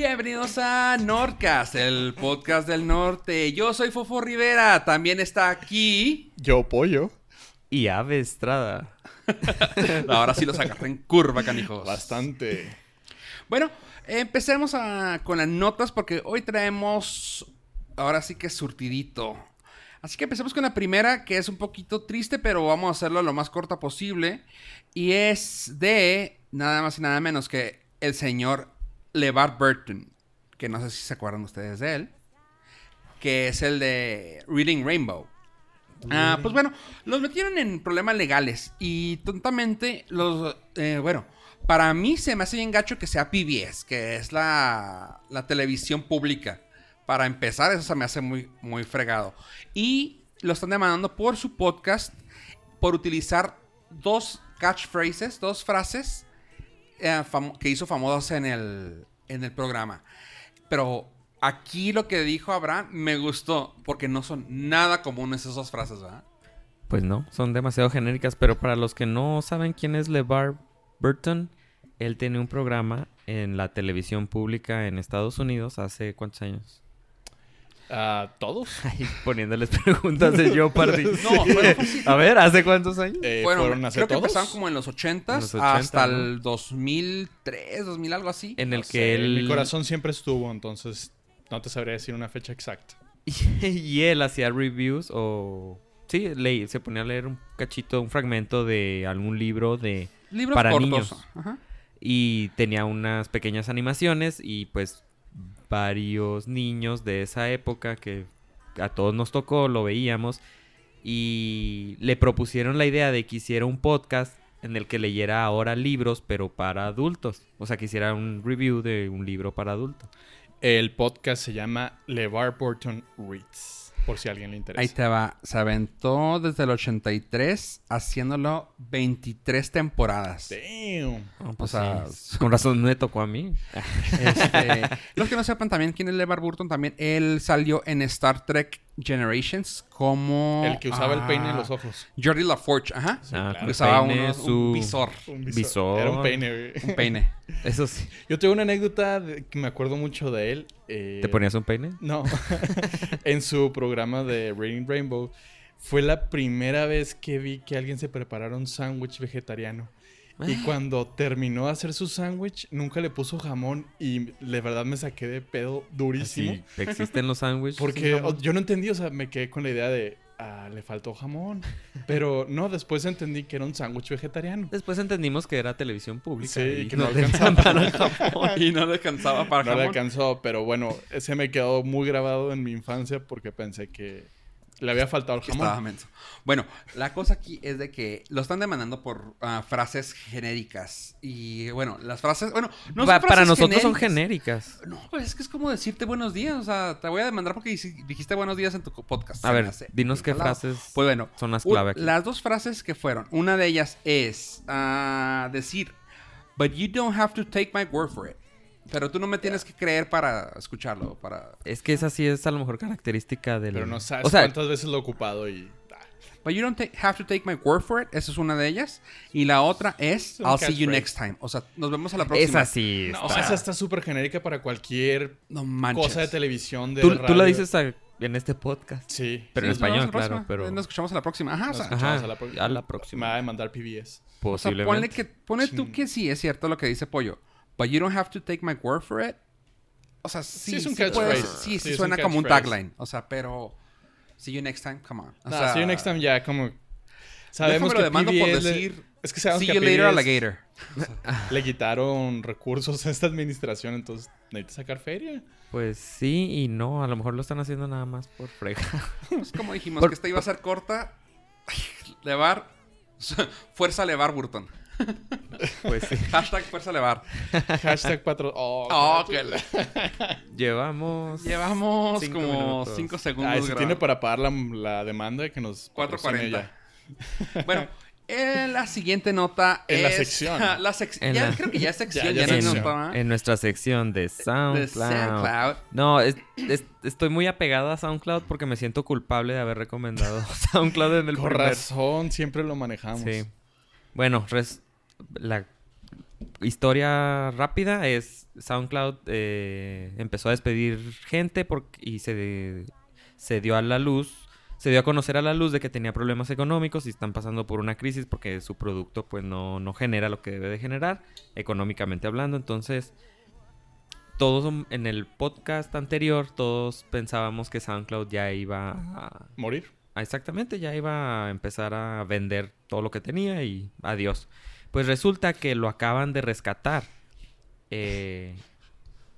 Bienvenidos a Nordcast, el podcast del norte. Yo soy Fofo Rivera. También está aquí. Yo pollo. Y Ave Estrada. Ahora sí los agarré en curva, canijos. Bastante. Bueno, empecemos a- con las notas porque hoy traemos. Ahora sí que surtidito. Así que empecemos con la primera, que es un poquito triste, pero vamos a hacerlo lo más corta posible. Y es de nada más y nada menos que el señor LeVar Burton. Que no sé si se acuerdan ustedes de él. Que es el de Reading Rainbow. Ah, pues bueno, los metieron en problemas legales y tontamente los, eh, bueno, para mí se me hace bien gacho que sea PBS, que es la, la televisión pública. Para empezar, eso se me hace muy, muy fregado. Y lo están demandando por su podcast, por utilizar dos catchphrases, dos frases eh, que hizo famosas en el, en el programa. Pero aquí lo que dijo Abraham me gustó, porque no son nada comunes esas frases, ¿verdad? Pues no, son demasiado genéricas, pero para los que no saben quién es LeVar Burton, él tiene un programa en la televisión pública en Estados Unidos hace cuántos años. Ah, ¿Todos? Ay, poniéndoles preguntas de Jeopardy. No, fueron fácil. A ver, ¿hace cuántos años? Eh, Fueron- ¿Fueron hace creo que todos? empezaron como en los 80 En los 80, hasta ¿no? el 2003, 2000, algo así. En el No que sé, él... Mi corazón siempre estuvo, entonces no te sabría decir una fecha exacta. y él hacía reviews o... Sí, leí, se ponía a leer un cachito, un fragmento de algún libro de... Libros para cortos. niños. Ajá. Y tenía unas pequeñas animaciones y pues varios niños de esa época que a todos nos tocó, lo veíamos y le propusieron la idea de que hiciera un podcast en el que leyera ahora libros pero para adultos. O sea, que hiciera un review de un libro para adultos. El podcast se llama LeVar Burton Reads, por si a alguien le interesa. Ahí te va. Se aventó desde el 83 haciéndolo 23 temporadas. Damn. O pues sea, sí, con razón me tocó a mí. Este, los que no sepan también quién es LeVar Burton, también él salió en Star Trek Generations como... El que usaba el peine en ah, los ojos. Jordi LaForge, ajá. Ah, claro. Usaba peine, unos- su- un visor, Un Visor. Era un peine, güey. un peine. Eso sí. Yo tengo una anécdota de- que me acuerdo mucho de él. eh, ¿Te ponías un peine? No. en su programa de Reading Rainbow. Fue la primera vez que vi que alguien se preparara un sándwich vegetariano. Y cuando terminó de hacer su sándwich, nunca le puso jamón. Y de verdad me saqué de pedo durísimo. Sí, existen los sándwiches. Porque yo no entendí, o sea, me quedé con la idea de, ah, le faltó jamón. Pero no, después entendí que era un sándwich vegetariano. Después entendimos que era televisión pública. Sí, y que no no alcanzaba. para jamón. y no le alcanzaba para No le jamón. alcanzó, pero bueno, ese me quedó muy grabado en mi infancia porque pensé que le había faltado el jamón. estaba menso. Bueno, la cosa aquí es de que lo están demandando por ah, frases genéricas. Y bueno, las frases. Bueno, no Pa- son para frases nosotros son genéricas. No, pues es que es como decirte buenos días. O sea, te voy a demandar porque dijiste buenos días en tu podcast. A ver, hace dinos qué frases Pues bueno, son las clave aquí. las dos frases que fueron. Una de ellas es ah, decir, but you don't have to take my word for it. Pero tú no me tienes que creer para escucharlo, para... Es que esa sí es a lo mejor característica del... Pero no sabes O sea, cuántas veces lo he ocupado y... ah, But you don't have to take my word for it. Esa es una de ellas. Y la otra es I'll see you catchphrase. next time. O sea, nos vemos a la próxima. esa sí No, está- esa está súper genérica para cualquier No cosa de televisión, de Tú, tú la radio. dices a- en este podcast. Sí. Pero Sí, en nos español, claro, pero... Nos escuchamos a la próxima. Ajá, o sea, Nos escuchamos Ajá, a la, a la próxima. Me va a demandar PBS. o sea, Posiblemente. ponle, que, pone tú que sí es cierto lo que dice Pollo. But you don't have to take my word for it. O sea, sí, Sí, es un sí, sí, Sí, es suena un como un catchphrase. tagline. O sea, pero... See you next time, come on. O No, sea, see you next time ya como... Sabemos que lo demando por decir... Es que sabemos See que you a later, PBS alligator. le quitaron recursos a esta administración, entonces necesita sacar feria. Pues sí y no. A lo mejor lo están haciendo nada más por frega. Pues como dijimos Por- que esta iba a ser corta. Levar... Fuerza Levar Burton. Pues sí. Hashtag Fuerza Levar. Hashtag 4. Oh, Oh, qué que chulo. Llevamos... Llevamos Cinco como minutos. 5 segundos. Ay, si tiene para pagar la, la demanda que nos. 4.40. patrocine ya. Bueno, eh, la siguiente nota En la es... sección. la sec- En ya la- creo que ya es sección, Ya, ya, ya sección. En nuestra sección de SoundCloud. De SoundCloud. No, es- es- estoy muy apegado a SoundCloud porque me siento culpable de haber recomendado SoundCloud en el Con primer... razón, siempre lo manejamos. Sí. Bueno, res- la historia rápida es SoundCloud eh, empezó a despedir gente porque, y se, se dio a la luz, se dio a conocer a la luz de que tenía problemas económicos y están pasando por una crisis porque su producto pues no, no genera lo que debe de generar, económicamente hablando. Entonces, todos en el podcast anterior, todos pensábamos que SoundCloud ya iba a, Morir. Exactamente, ya iba a empezar a vender todo lo que tenía y adiós. Pues resulta que lo acaban de rescatar. Eh,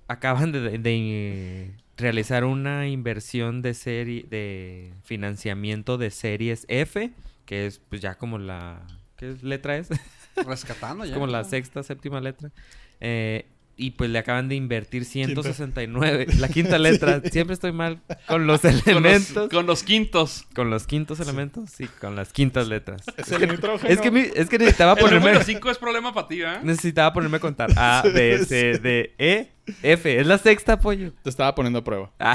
acaban de, de realizar una inversión de serie de financiamiento de series F, que es pues ya como la ¿qué letra es? Rescatando Es ya. como la sexta, séptima letra. Eh, y pues le acaban de invertir 169. La quinta letra. Siempre estoy mal con los Con los, elementos. con los quintos. Con los quintos elementos, sí, con las quintas letras. Es el nitrógeno. Es que, mi- es que necesitaba El ponerme. número 5 es problema para ti, ¿eh? Necesitaba ponerme a contar. A, B, C, D, E, F. Es la sexta, pollo. Te estaba poniendo a prueba. Ah.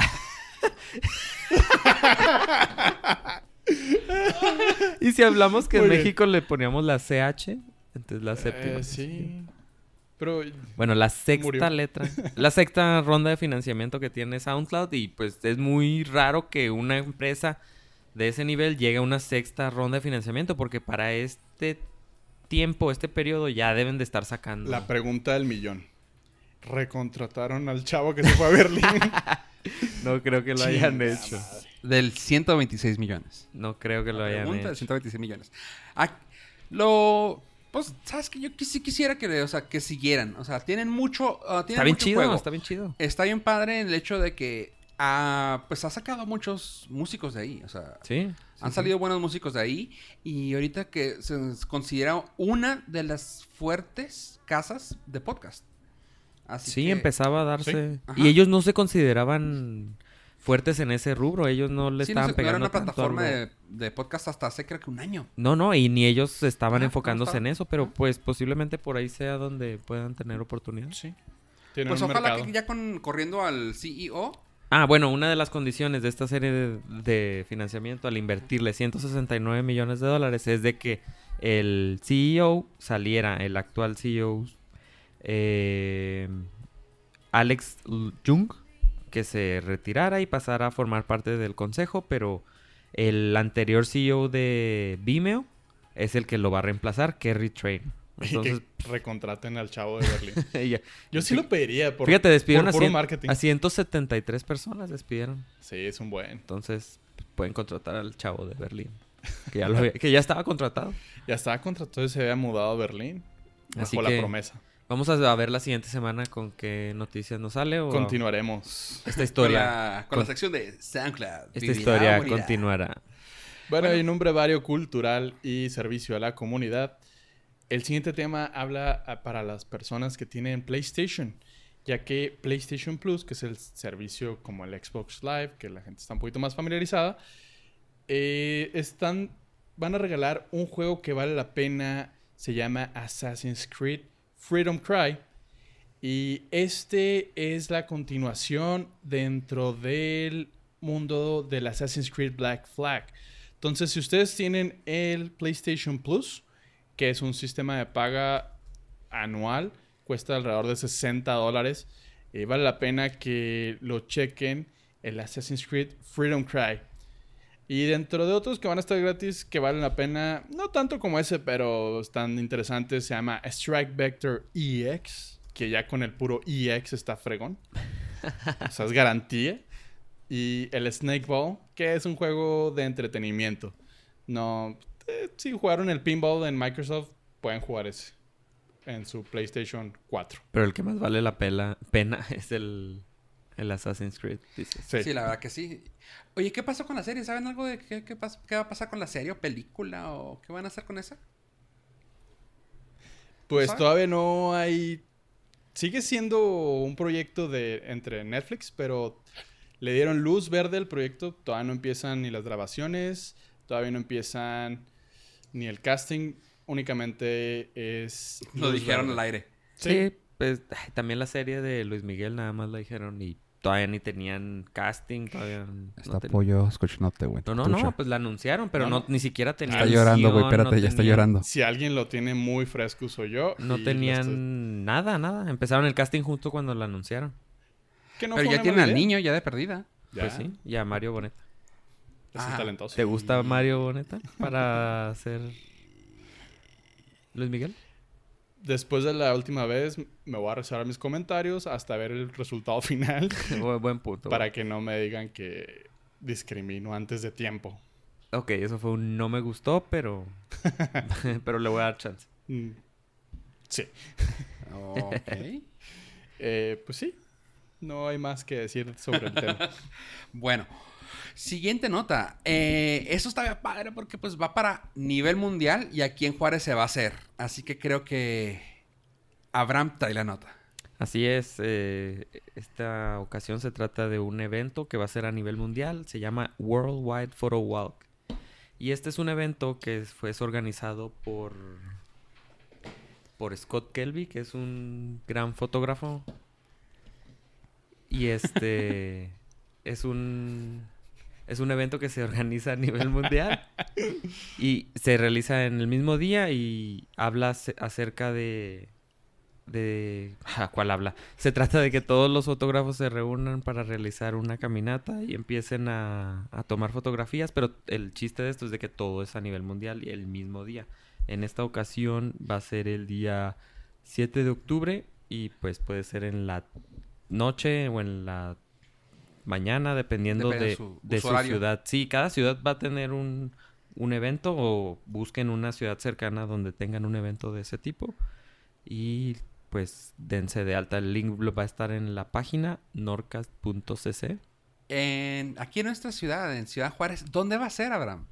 y si hablamos que Muy en bien. México le poníamos la CH, entonces la séptima. Eh, sí. Pero Bueno, la sexta Murió. letra. La sexta ronda de financiamiento que tiene SoundCloud. Y pues es muy raro que una empresa de ese nivel llegue a una sexta ronda de financiamiento. Porque para este tiempo, este periodo, ya deben de estar sacando. la pregunta del millón. ¿Recontrataron al chavo que se fue a Berlín? No creo que lo hayan hecho. madre. Del 126 millones. No creo que lo La hayan pregunta de hecho. 126 millones. Ah, lo... Pues, ¿sabes que Yo sí quisiera que, o sea, que siguieran. O sea, tienen mucho... ah, tienen Está bien mucho chido, juego. está bien chido. Está bien padre el hecho de que... ah, pues ha sacado muchos músicos de ahí. O sea, Sí. han salido buenos músicos de ahí. Y ahorita que se considera una de las fuertes casas de podcast. Así Sí, que- empezaba a darse. Y ellos no se consideraban fuertes en ese rubro. Ellos no le Sí, no, estaban no pegando era una tanto plataforma algo. de, de podcast hasta hace creo que un año. No, no, y ni ellos estaban enfocándose en eso, pero pues posiblemente por ahí sea donde puedan tener oportunidad. sí. Tienen Pues un ojalá mercado. que ya con, corriendo al CEO Ah, bueno, una de las condiciones de esta serie de, de financiamiento al invertirle 169 millones de dólares es de que el CEO saliera, el actual CEO, eh, Alex Jung, que se retirara y pasara a formar parte del consejo, pero el anterior CEO de Vimeo es el que lo va a reemplazar, Kerry Train. Y Entonces, que recontraten al chavo de Berlín. Yo sí lo pediría por, fíjate, despidieron por a, puro cien- marketing. a 173 personas, despidieron. Sí, es un buen. Entonces pueden contratar al chavo de Berlín. Que ya, lo había- que ya estaba contratado. Ya estaba contratado y se había mudado a Berlín. Bajo Así la que- promesa. Vamos a ver la siguiente semana con qué noticias nos sale o Continuaremos. esta con historia. la, con la sección de SoundCloud. Esta historia morirá. continuará. Bueno, Bueno. en un brevario cultural y servicio a la comunidad, el siguiente tema habla ah, para las personas que tienen PlayStation, ya que PlayStation Plus, que es el servicio como el Xbox Live, que la gente está un poquito más familiarizada, eh, están, van a regalar un juego que vale la pena, se llama Assassin's Creed Freedom Cry. Y este es la continuación dentro del mundo del Assassin's Creed Black Flag. Entonces, si ustedes tienen el PlayStation Plus, que es un sistema de paga anual, cuesta alrededor de 60 dólares, eh, vale la pena que lo chequen el Assassin's Creed Freedom Cry. Y dentro de otros que van a estar gratis, que valen la pena, no tanto como ese, pero están interesantes, se llama Strike Vector EX, que ya con el puro EX está fregón. o sea, es garantía. Y el Snake Ball, que es un juego de entretenimiento. No, eh, si jugaron el pinball en Microsoft, pueden jugar ese en su PlayStation 4. Pero el que más vale la pena es el, el Assassin's Creed, dices. Sí. Sí, la verdad que sí. Oye, ¿qué pasó con la serie? ¿Saben algo de qué, qué, qué va a pasar con la serie o película o qué van a hacer con esa? Pues todavía no hay. Sigue siendo un proyecto de entre Netflix, pero le dieron luz verde al proyecto. Todavía no empiezan ni las grabaciones, todavía no empiezan ni el casting. Únicamente es. Lo dijeron verde. al aire. Sí, pues también la serie de Luis Miguel nada más la dijeron y todavía ni tenían casting, todavía no Está ten- pollo escuchándote, güey. No, no, no, pues la anunciaron, pero No, ni siquiera tenían Está llorando, güey. Espérate, no ya está llorando. Si alguien lo tiene muy fresco, soy yo. No tenían estoy- nada, nada. Empezaron el casting justo cuando la anunciaron. Que no Pero ya tienen al niño ya de perdida. Ya, Pues sí, y a Mario Boneta. es Ah, talentoso. ¿Te gusta Mario Boneta para ser Luis Miguel? Después de la última vez, me voy a reservar mis comentarios hasta ver el resultado final. Bu- Buen punto. para que no me digan que discrimino antes de tiempo. Ok, eso fue un no me gustó, pero pero le voy a dar chance. Mm, Sí. Ok. Eh, pues sí. No hay más que decir sobre el tema. Bueno, siguiente nota. Eh, eso está padre porque pues va para nivel mundial y aquí en Juárez se va a hacer. Así que creo que Abraham trae la nota. Así es, eh, esta ocasión se trata de un evento que va a ser a nivel mundial, se llama Worldwide Photo Walk. Y este es un evento que fue organizado por, por Scott Kelby, que es un gran fotógrafo. Y este es un es un evento que se organiza a nivel mundial y se realiza en el mismo día y habla ace- acerca de de ¿a ¿cuál habla? Se trata de que todos los fotógrafos se reúnan para realizar una caminata y empiecen a, a tomar fotografías, pero el chiste de esto es de que todo es a nivel mundial y el mismo día. En esta ocasión va a ser el día 7 de octubre y pues puede ser en la noche o en la mañana, dependiendo Depende de su de ciudad. Sí, cada ciudad va a tener un, un evento o busquen una ciudad cercana donde tengan un evento de ese tipo. Y pues dense de alta. El link va a estar en la página norcast.cc. En, aquí en nuestra ciudad, en Ciudad Juárez, ¿dónde va a ser, Abraham?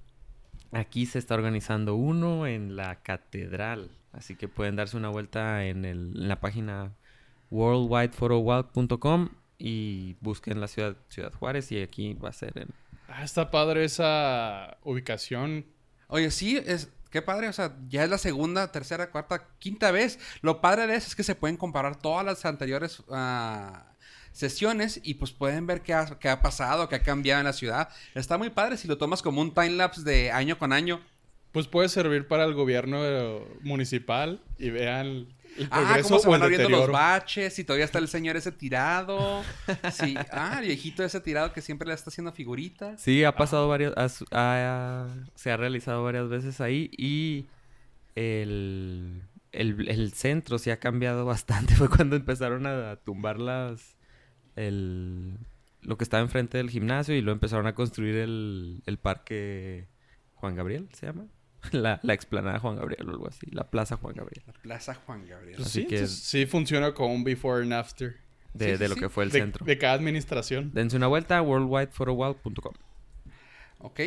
Aquí se está organizando uno en la catedral. Así que pueden darse una vuelta en, el- en la página worldwidephotowalk.com y busquen la ciudad, ciudad Juárez y aquí va a ser en... Ah, está padre esa ubicación. Oye, sí, es, qué padre, o sea, ya es la segunda, tercera, cuarta, quinta vez. Lo padre de eso es que se pueden comparar todas las anteriores ah, sesiones y pues pueden ver qué ha, qué ha pasado, qué ha cambiado en la ciudad. Está muy padre si lo tomas como un time lapse de año con año. Pues puede servir para el gobierno eh, municipal y vean el Ah, cómo se van abriendo los baches, si todavía está el señor ese tirado. Sí, ah, el viejito ese tirado que siempre le está haciendo figuritas. Sí, ha pasado varias... ha su- ha- se ha realizado varias veces ahí y el, el, el centro sí ha cambiado bastante. Fue cuando empezaron a tumbar las... El, lo que estaba enfrente del gimnasio y luego empezaron a construir el, el parque Juan Gabriel, ¿se llama? La, la explanada Juan Gabriel o algo así. La plaza Juan Gabriel. La Plaza Juan Gabriel. Pues Así sí, que- entonces sí funciona como un before and after De, Sí, sí, de lo sí. que fue el de, centro. de cada administración. Dense una vuelta a worldwidephotowild.com. Ok,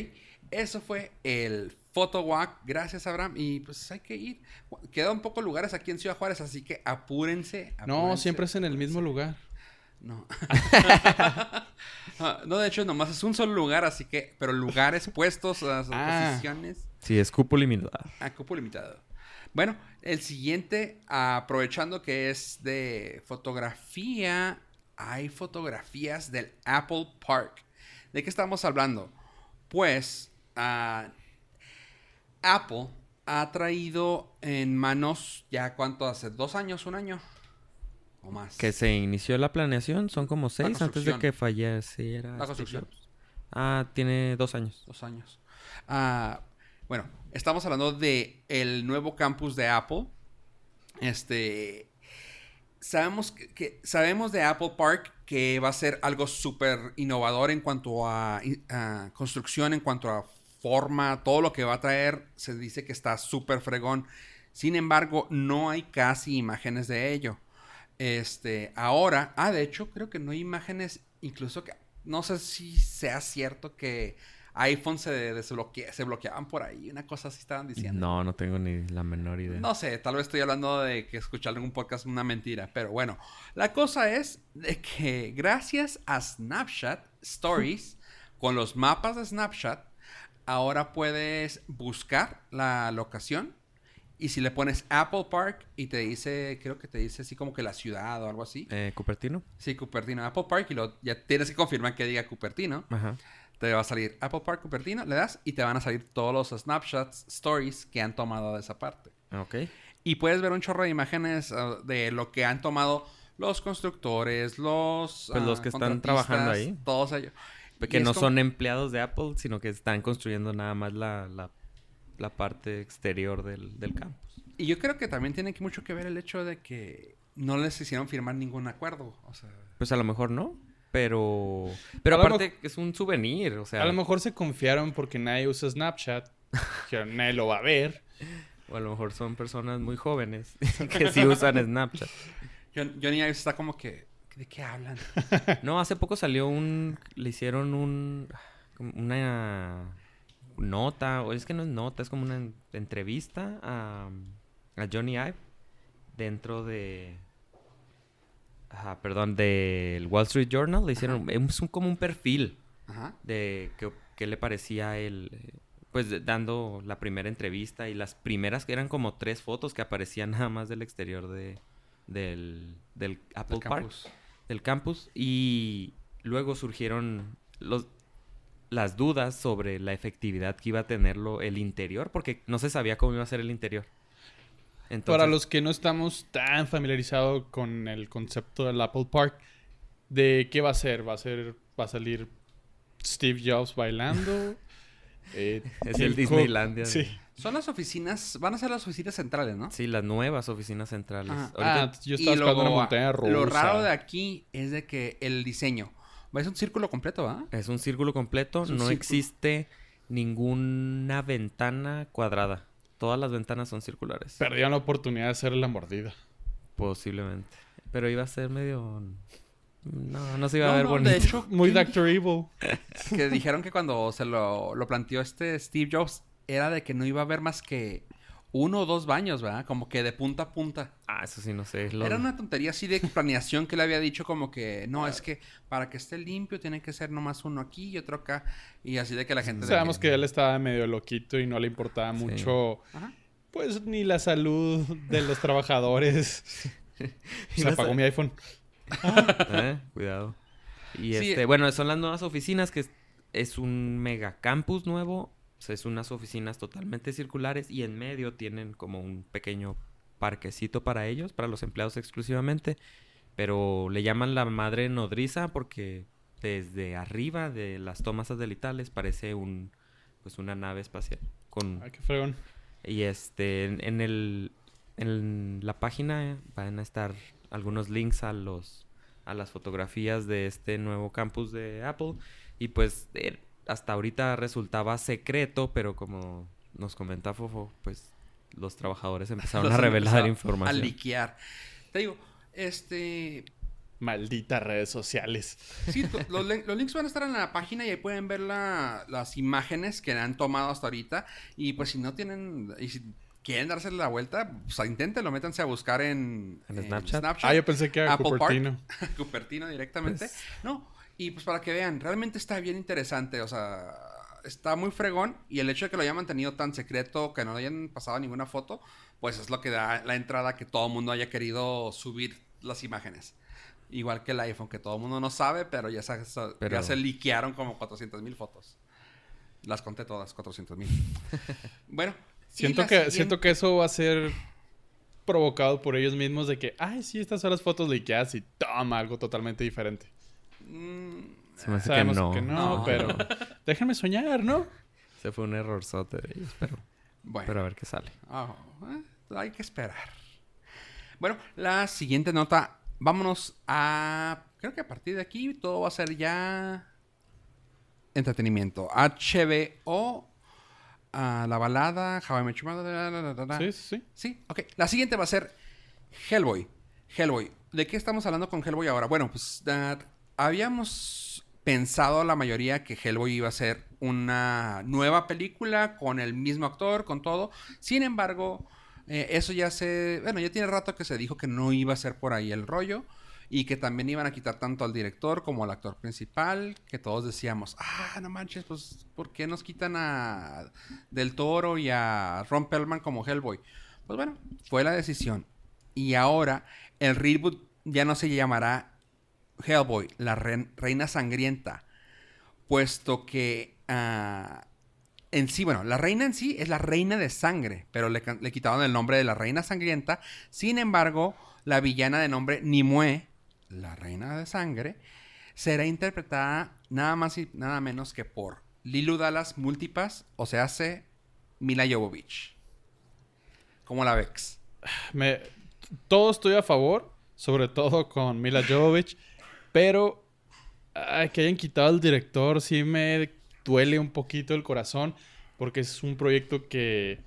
eso fue el Photo Walk. Gracias, Abraham. Y pues hay que ir. Quedan un poco lugares aquí en Ciudad Juárez, así que apúrense. No, apúrense, siempre es en el mismo lugar. No. No, de hecho, nomás es un solo lugar, así que. Pero lugares puestos, las Ah. posiciones. Sí, es cupo limitado. A cupo limitado. Bueno, el siguiente, aprovechando que es de fotografía, hay fotografías del Apple Park. ¿De qué estamos hablando? Pues ah, Apple ha traído en manos ya cuánto hace, dos años, un año o más. Que se inició la planeación, son como seis antes de que falleciera. La Steve construcción. Ah, tiene dos años. Dos años. Ah, bueno, estamos hablando de el nuevo campus de Apple. Este. Sabemos que, sabemos de Apple Park que va a ser algo súper innovador en cuanto a, a construcción, en cuanto a forma, todo lo que va a traer se dice que está súper fregón. Sin embargo, no hay casi imágenes de ello. Este, ahora, ah, de hecho, creo que no hay imágenes, incluso que, no sé si sea cierto que iPhone se desbloquea, se bloqueaban por ahí. Una cosa así estaban diciendo. No, no tengo ni la menor idea. No sé, tal vez estoy hablando de que escuchar en un podcast es una mentira. Pero bueno, la cosa es de que gracias a Snapchat Stories, con los mapas de Snapchat, ahora puedes buscar la locación. Y si le pones Apple Park y te dice, creo que te dice así como que la ciudad o algo así. Eh, ¿Cupertino? Sí, Cupertino, Apple Park y lo, ya tienes que confirmar que diga Cupertino. Ajá. Te va a salir Apple Park Cupertino, le das y te van a salir todos los snapshots, stories que han tomado de esa parte. Ok. Y puedes ver un chorro de imágenes uh, de lo que han tomado los constructores, los... Pues los uh, que están trabajando ahí. Todos ellos. Que no como- son empleados de Apple, sino que están construyendo nada más la, la, la parte exterior del, del campus. Y yo creo que también tiene mucho que ver el hecho de que no les hicieron firmar ningún acuerdo. O sea, Pues a lo mejor no, pero... Pero A lo aparte es un souvenir, o sea... A lo mejor se confiaron porque nadie usa Snapchat. Que nadie lo va a ver. O a lo mejor son personas muy jóvenes que sí usan Snapchat. John- Johnny Ives está como que... ¿De qué hablan? No, hace poco salió un... Le hicieron un... Una nota, o es que no es nota, es como una en- entrevista a, a Johnny Ive dentro de... Ajá, perdón, del Wall Street Journal. Le hicieron... Es un- como un perfil Ajá. de qué, le parecía eh, pues dando la primera entrevista y las primeras que eran como tres fotos que aparecían nada más del exterior de, del, del Apple Del Park, campus. del campus y luego surgieron los las dudas sobre la efectividad que iba a tenerlo el interior porque no se sabía cómo iba a ser el interior. Entonces, Para los que no estamos tan familiarizados con el concepto del Apple Park, ¿de qué va a ser? ¿Va a ser, va a salir Steve Jobs bailando? Eh, Es el Disneylandia Sí. Son las oficinas... Van a ser las oficinas centrales, ¿no? Sí, las nuevas oficinas centrales. Ahorita- Ah, yo Y estaba esperando una montaña rusa. Lo raro de aquí es de que el diseño... Va a ser un círculo completo, ¿ah? Es un círculo completo, Es un no círculo. existe ninguna ventana cuadrada. Todas las ventanas son circulares. Perdieron la oportunidad de hacer la mordida. Posiblemente. Pero iba a ser medio... No, no se iba a ver no, bonito. de hecho, Muy ¿quién Doctor Evil. que dijeron que cuando se lo, lo planteó este Steve Jobs era de que no iba a haber más que uno o dos baños, ¿verdad? Como que de punta a punta. Ah, eso sí, no sé. lo- Era una tontería así de planeación que le había dicho como que no, es que para que esté limpio tiene que ser nomás uno aquí y otro acá. Y así de que la gente... Sabemos que él estaba medio loquito y no le importaba Sí. mucho, Ajá. pues, ni la salud de los trabajadores. Se a- apagó mi iPhone. Eh, Cuidado. Y Sí. este, bueno, son las nuevas oficinas que es, es un mega campus nuevo. O sea, es unas oficinas totalmente circulares y en medio tienen como un pequeño parquecito para ellos, para los empleados exclusivamente. Pero le llaman la madre nodriza porque desde arriba de las tomas satelitales parece un pues una nave espacial con Ay, qué fregón. y este, en, en el, en la página van a estar algunos links a los a las fotografías de este nuevo campus de Apple y pues eh, hasta ahorita resultaba secreto, pero como nos comenta Fofo, pues los trabajadores empezaron Los a revelar información. A liquear. Te digo, este... Malditas redes sociales. Sí, los, lin- los links van a estar en la página y ahí pueden ver la- las imágenes que han tomado hasta ahorita. Y pues si no tienen, y si quieren darse la vuelta, pues inténtenlo, métanse a buscar en, ¿En Snapchat? Ah, yo pensé que era Apple Park. Cupertino. Cupertino directamente. Pues- No, y pues para que vean, realmente está bien interesante, o sea, está muy fregón y el hecho de que lo hayan mantenido tan secreto, que no le hayan pasado ninguna foto, pues es lo que da la entrada a que todo el mundo haya querido subir las imágenes. Igual que el iPhone, que todo el mundo no sabe, pero ya se, ya se liquearon como 400 mil fotos. Las conté todas, 400 mil. bueno. Siento que, siguiente- siento que eso va a ser provocado por ellos mismos de que, ay, sí, estas son las fotos liqueadas y toma algo totalmente diferente. Mm, Se me hace que Sabemos no. que no, No. pero déjenme soñar, ¿no? Se fue un errorzote de ellos, pero, bueno. pero a ver qué sale. Ah, eh, hay que esperar. Bueno, la siguiente nota. Vámonos a. Creo que a partir de aquí todo va a ser ya. Entretenimiento. HBO. ah, la balada. How I Met Your Mother. Sí, sí, sí. Sí, ok. La siguiente va a ser Hellboy. Hellboy. ¿De qué estamos hablando con Hellboy ahora? Bueno, pues habíamos pensado la mayoría que Hellboy iba a ser una nueva película con el mismo actor, con todo. Sin embargo, eh, eso ya se... Bueno, ya tiene rato que se dijo que no iba a ser por ahí el rollo y que también iban a quitar tanto al director como al actor principal, que todos decíamos, ah, no manches, pues, ¿por qué nos quitan a Del Toro y a Ron Perlman como Hellboy? Pues bueno, fue la decisión. Y ahora el reboot ya no se llamará Hellboy, la reina sangrienta, puesto que ah, en sí, bueno, la reina en sí es la reina de sangre, pero le, quitaron el nombre de la reina sangrienta. Sin embargo, la villana de nombre Nimue, la reina de sangre, será interpretada nada más y nada menos que por Lilu Dallas Multipass, o se hace Mila Jovovich. ¿Cómo la ves? Me, todo estoy a favor, sobre todo con Mila Jovovich, pero que hayan quitado al director sí me duele un poquito el corazón, porque es un proyecto que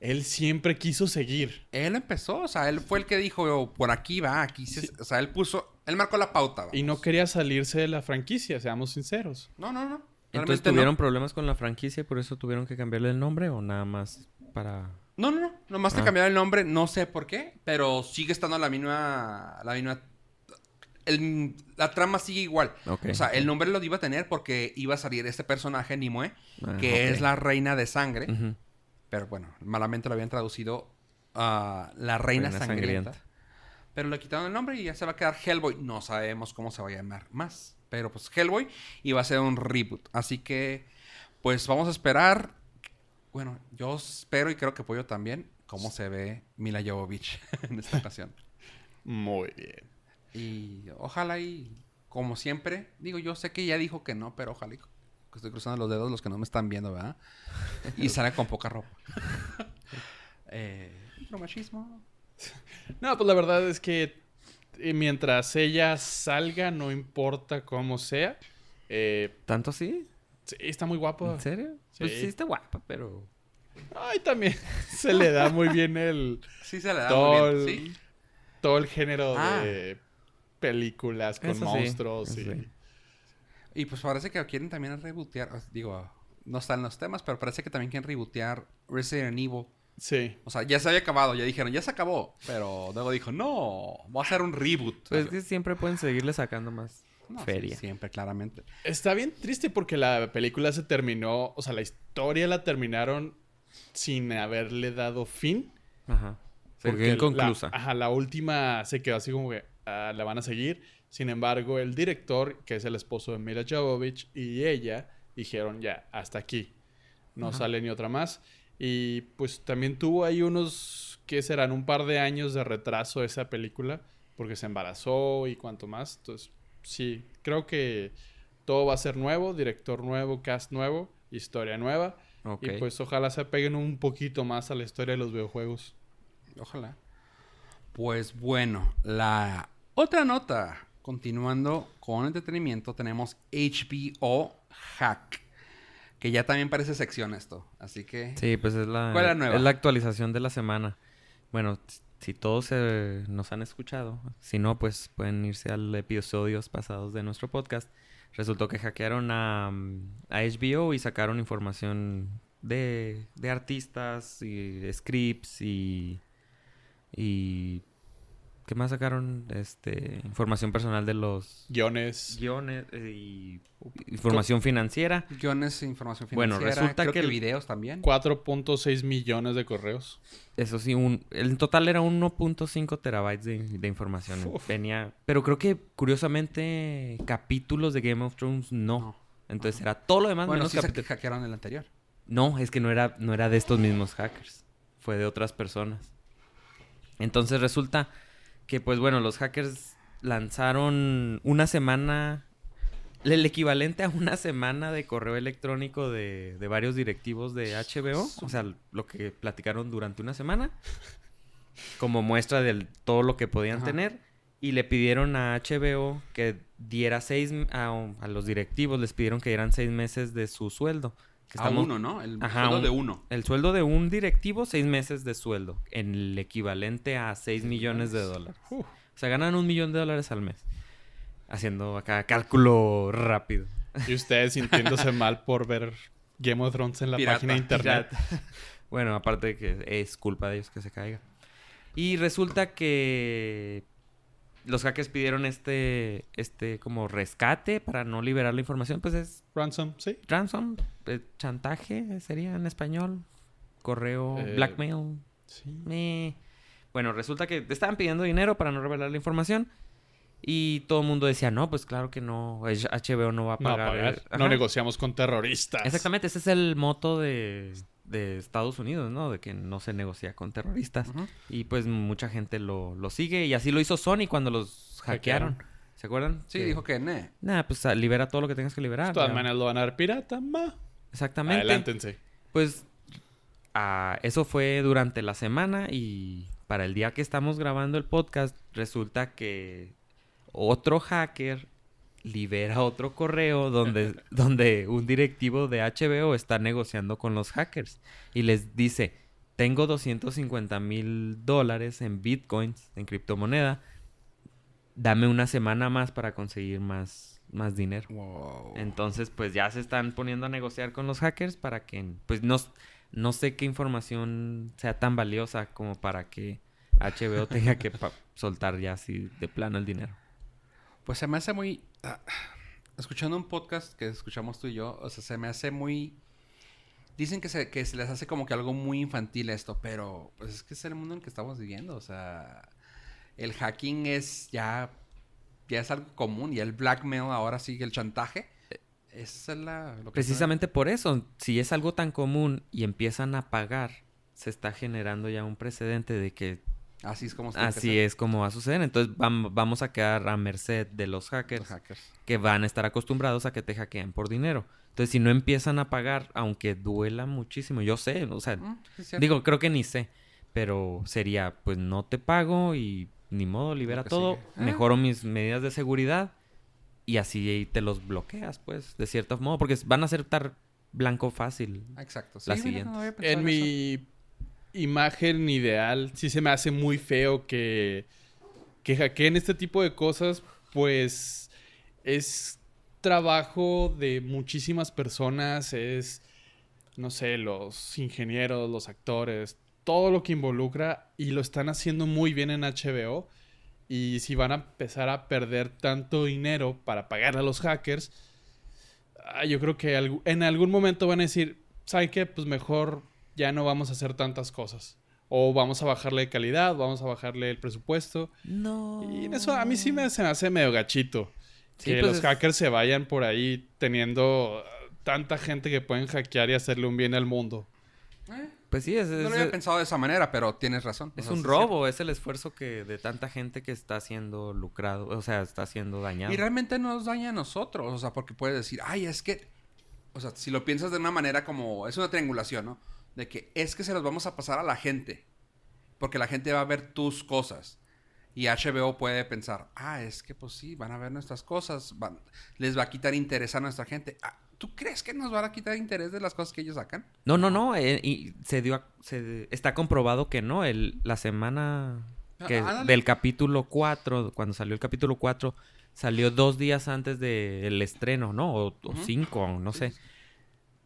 él siempre quiso seguir. Él empezó, o sea, él fue el que dijo, por aquí va, aquí O sea, él puso, él marcó la pauta. Y no quería salirse de la franquicia, seamos sinceros. No, no, no. Entonces tuvieron problemas con la franquicia y por eso tuvieron que cambiarle el nombre o nada más para... No, no, no. Nomás te ah. cambiaron el nombre, no sé por qué, pero sigue estando la misma... La misma... la trama sigue igual. O sea, el nombre lo iba a tener porque iba a salir este personaje, Nimue, ah, que es la reina de sangre. Pero bueno, malamente lo habían traducido a La Reina, sangrienta. Pero le quitaron el nombre y ya se va a quedar Hellboy. No sabemos cómo se va a llamar más. Pero pues Hellboy y va a ser un reboot. Así que, pues vamos a esperar. Bueno, yo espero y creo que Pollo también cómo se ve Mila Jovovich en esta ocasión. Muy bien. Y ojalá y, como siempre, digo, yo sé que ya dijo que no, pero ojalá y que estoy cruzando los dedos, los que no me están viendo, ¿verdad? Y sale con poca ropa. eh, machismo. No, pues la verdad es que eh, mientras ella salga, no importa cómo sea. Eh, ¿Tanto sí? Sí, está muy guapa. ¿En serio? Sí. Pues sí está guapa, pero... Ay, también se le da muy bien el... Sí, se le da muy bien, ¿sí? Todo el género ah. de películas con monstruos y... Y pues parece que quieren también rebootear, digo, no están los temas, pero parece que también quieren rebootear Resident Evil. Sí. O sea, ya se había acabado, ya dijeron, ya se acabó. Pero luego dijo, no, va a ser un reboot. Pues que siempre pueden seguirle sacando más feria. siempre, claramente. Está bien triste porque la película se terminó, o sea, la historia la terminaron sin haberle dado fin. Ajá. Porque inconclusa. La, ajá, la última se quedó así como que ah, la van a seguir. Sin embargo, el director, que es el esposo de Mila Jovovich, y ella dijeron ya, hasta aquí. No sale ni otra más. Y pues también tuvo ahí unos, ¿qué serán? Un par de años de retraso esa película, porque se embarazó y cuanto más. Entonces, sí, creo que todo va a ser nuevo, director nuevo, cast nuevo, historia nueva. Y pues ojalá se apeguen un poquito más a la historia de los videojuegos. Ojalá. Pues bueno, la otra nota Continuando con entretenimiento, tenemos HBO Hack. Que ya también parece sección esto. Así que. Sí, pues es la, es la actualización de la semana. Bueno, si todos nos han escuchado, si no, pues pueden irse al episodios pasados de nuestro podcast. Resultó que hackearon a, a HBO y sacaron información de, de artistas y scripts y, y ¿Qué más sacaron? Este, información personal de los... Guiones. Guiones eh, y información financiera. Guiones e información financiera. Bueno, resulta que, videos también. 4.6 millones de correos. Eso sí, un, el total era 1.5 terabytes de, información. Venía, pero creo que curiosamente capítulos de Game of Thrones no. Entonces era todo lo demás bueno, menos sí que hackearon el anterior. No, es que no era, no era de estos mismos hackers. Fue de otras personas. Entonces resulta que pues bueno, los hackers lanzaron una semana, el equivalente a una semana de correo electrónico de, varios directivos de HBO, o sea, lo que platicaron durante una semana, como muestra de todo lo que podían tener, y le pidieron a HBO que diera seis, a, los directivos les pidieron que dieran seis meses de su sueldo. A uno, ¿no? El sueldo de uno. El sueldo de un directivo, seis meses de sueldo. En el equivalente a seis millones de dólares. O sea, ganan un millón de dólares al mes. Haciendo acá cálculo rápido. Y ustedes sintiéndose mal por ver Game of Thrones en la Pirata, página de internet. Bueno, aparte de que es culpa de ellos que se caiga. Y resulta que los hackers pidieron este, este como rescate para no liberar la información. Pues es Ransom, sí. ransom, eh, chantaje sería en español, correo, Eh, blackmail. Sí. Eh, Bueno, resulta que estaban pidiendo dinero para no revelar la información. Y todo el mundo decía, no, pues claro que no, HBO no va a No, pagar. pagar. eh, no negociamos con terroristas. Exactamente, ese es el moto de, de Estados Unidos, ¿no? De que no se negocia con terroristas. Y pues mucha gente lo, lo sigue. Y así lo hizo Sony cuando los hackearon. Hackearon. ¿Se acuerdan? Sí, Que, dijo que ne. Nah, pues ah, libera todo lo que tengas que liberar. De todas ya". maneras lo van a dar pirata, ma. Exactamente. Adelántense. Pues ah, eso fue durante la semana y para el día que estamos grabando el podcast resulta que otro hacker libera otro correo donde, donde un directivo de HBO está negociando con los hackers y les dice, tengo 250 mil dólares en bitcoins, en criptomoneda, dame una semana más para conseguir más, más dinero. Wow. Entonces, pues ya se están poniendo a negociar con los hackers para que, pues no, no sé qué información sea tan valiosa como para que HBO tenga que soltar ya así de plano el dinero. Pues se me hace muy... ah, escuchando un podcast que escuchamos tú y yo, o sea, se me hace muy... Dicen que se, que se les hace como que algo muy infantil esto, pero pues es que es el mundo en el que estamos viviendo, o sea, el hacking es ya, ya es algo común y el blackmail ahora sigue el chantaje. Esa es la... lo que Precisamente por eso, si es algo tan común y empiezan a pagar, se está generando ya un precedente de que Así es como... se tiene que así es como va a suceder. Entonces vam- vamos a quedar a merced de los hackers. Los hackers. que van a estar acostumbrados a que te hackeen por dinero. Entonces, si no empiezan a pagar, aunque duela muchísimo, yo sé, o sea, Mm, sí digo, creo que ni sé, pero sería, pues no te pago y ni modo, libera todo, sigue. Ah. mejoro mis medidas de seguridad y así te los bloqueas, pues, de cierto modo, porque van a ser tar blanco fácil. Exacto. las mira, siguientes. no había pensado En en eso. mi imagen ideal, sí se me hace muy feo que, que hackeen este tipo de cosas, pues es trabajo de muchísimas personas, es, no sé, los ingenieros, los actores, todo lo que involucra y lo están haciendo muy bien en HBO. Y si van a empezar a perder tanto dinero para pagar a los hackers, ah, yo creo que en algún momento van a decir, ¿saben qué? Pues mejor ya no vamos a hacer tantas cosas. O vamos a bajarle de calidad, vamos a bajarle el presupuesto. No. Y en eso a mí sí me, se me hace medio gachito. Sí, que pues los es- hackers se vayan por ahí teniendo ah, tanta gente que pueden hackear y hacerle un bien al mundo. Eh, Pues sí, es, no es- lo había pensado de esa manera, pero tienes razón. es O sea, un robo, es el esfuerzo que de tanta gente que está siendo lucrado, o sea, está siendo dañado. Y realmente no nos daña a nosotros, o sea, porque puedes decir, ay, es que, o sea, si lo piensas de una manera como, es una triangulación, ¿no? De que es que se los vamos a pasar a la gente, porque la gente va a ver tus cosas. Y HBO puede pensar, ah, es que pues sí, van a ver nuestras cosas, van- les va a quitar interés a nuestra gente. Ah, ¿Tú crees que nos van a quitar interés de las cosas que ellos sacan? No, no, no. eh, y se dio, a- se, está comprobado que no. El, la semana que, Ah, del capítulo 4, cuando salió el capítulo 4, salió dos días antes del estreno, ¿no? O, o cinco, no sé.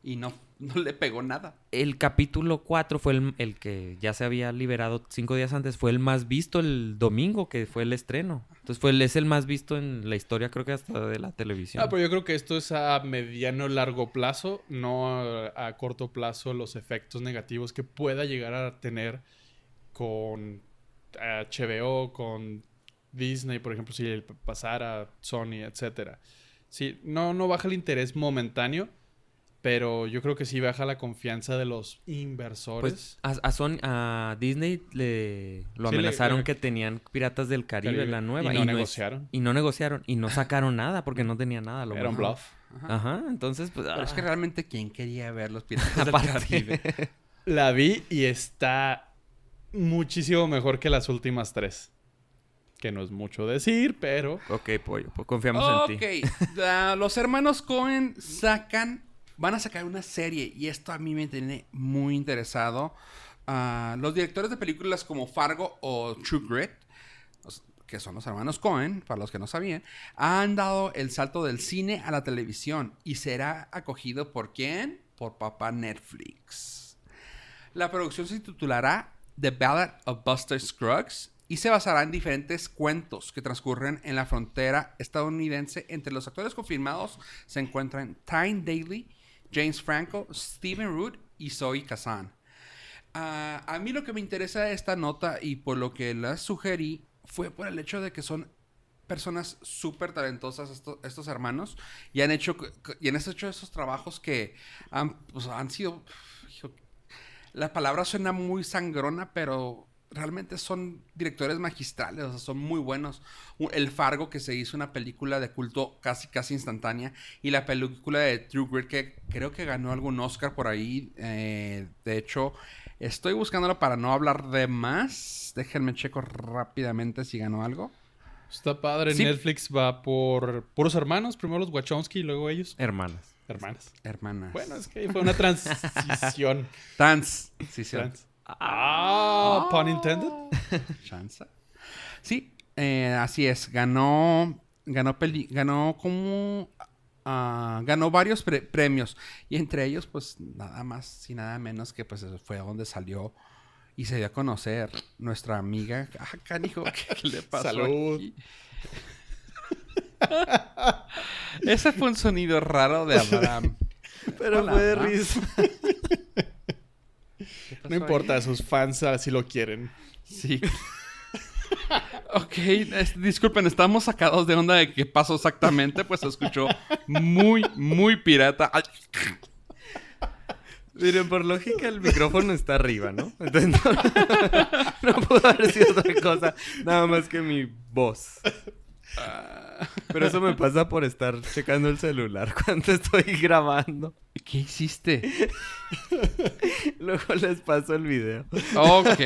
Y no, no le pegó nada. El capítulo 4 fue el, el que ya se había liberado cinco días antes. Fue el más visto el domingo, que fue el estreno. Entonces fue el, es el más visto en la historia, creo que hasta de la televisión. Ah, pero yo creo que esto es a mediano largo plazo, no a, a corto plazo los efectos negativos que pueda llegar a tener con HBO, con Disney, por ejemplo, si pasara Sony, etcétera. Sí, no, no baja el interés momentáneo, pero yo creo que sí baja la confianza de los inversores. Pues a, a Sony- a Disney le lo Sí, le- amenazaron le- que tenían Piratas del Caribe, Caribe, la nueva. y no negociaron. y no negociaron. Y no sacaron nada porque no tenía nada. Lo Era un bluff. Ajá. Ajá, entonces pues... Pero es que ah, realmente, ¿quién quería ver los piratas del. Caribe? La vi y está muchísimo mejor que las últimas tres. Que no es mucho decir, pero ok, pollo, pues confiamos en ti. Ok, la- los hermanos Cohen sacan, van a sacar una serie y esto a mí me tiene muy interesado. Ah, los directores de películas como Fargo o True Grit que son los hermanos Cohen, para los que no sabían, han dado el salto del cine a la televisión y será acogido por quién? Por papá Netflix. La producción se titulará The Ballad of Buster Scruggs y se basará en diferentes cuentos que transcurren en la frontera estadounidense. Entre los actores confirmados se encuentran Tyne Daly, James Franco, Stephen Root y Zoe Kazan. Ah, a mí lo que me interesa de esta nota y por lo que la sugerí fue por el hecho de que son personas súper talentosas estos, estos, hermanos y han hecho y han hecho esos trabajos que han, pues, han sido la palabra suena muy sangrona pero realmente son directores magistrales, o sea, son muy buenos. El Fargo, que se hizo una película de culto casi, casi instantánea, y la película de True Grit, que creo que ganó algún Oscar por ahí. Eh, de hecho, estoy buscándolo para no hablar de más. Déjenme checo rápidamente si ganó algo. Está padre, Netflix va por puros hermanos, primero los Wachowski y luego ellos. Hermanas. Hermanas. Hermanas. Bueno, es que fue una transición. Transición. Ah, pun intended. Chanza. Sí, eh, así es. Ganó, ganó, peli ganó como, uh, ganó varios premios y entre ellos, pues nada más y nada menos que pues fue donde salió y se dio a conocer nuestra amiga. Ah, canijo, ¿qué, le pasó? Salud. Ese fue un sonido raro de Abraham. Pero fue de risa. No importa, sus fans así lo quieren. Sí. ok, disculpen, estamos sacados de onda de qué pasó exactamente, pues se escuchó muy, muy pirata. Miren, por lógica el micrófono está arriba, ¿no? Entonces no, no pudo haber sido otra cosa, nada más que mi voz. Pero eso me pasa por estar checando el celular cuando estoy grabando. ¿Qué hiciste? Luego les paso el video. Ok.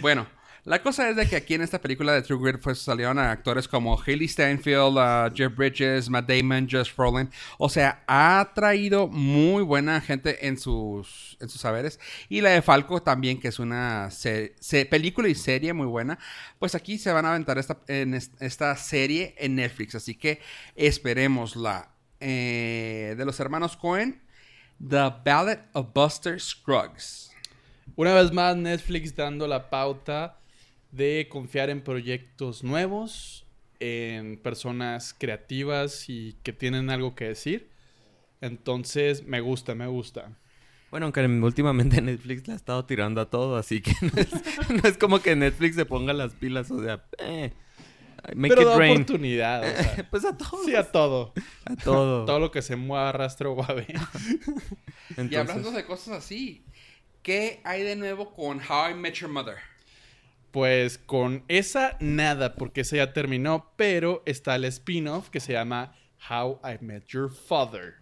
Bueno, la cosa es de que aquí en esta película de True Grit pues, salieron actores como Haley Steinfeld, uh, Jeff Bridges, Matt Damon, Josh Brolin. O sea, ha traído muy buena gente en sus, en sus saberes. Y la de Falco también, que es una película y serie muy buena. Pues aquí se van a aventar esta, esta serie en Netflix. Así que esperemos la eh, de los hermanos Cohen, The Ballad of Buster Scruggs. Una vez más, Netflix dando la pauta de confiar en proyectos nuevos, en personas creativas y que tienen algo que decir. Entonces, me gusta, me gusta. Bueno, aunque últimamente Netflix le ha estado tirando a todo, así que no es, como que Netflix se ponga las pilas, o sea, eh, make Pero da oportunidad, o sea. pues a todo. Sí, a todo. A todo. todo lo que se mueva rastro guave. Y hablando de cosas así, ¿qué hay de nuevo con How I Met Your Mother? Pues con esa nada, porque esa ya terminó, pero está el spin-off que se llama How I Met Your Father.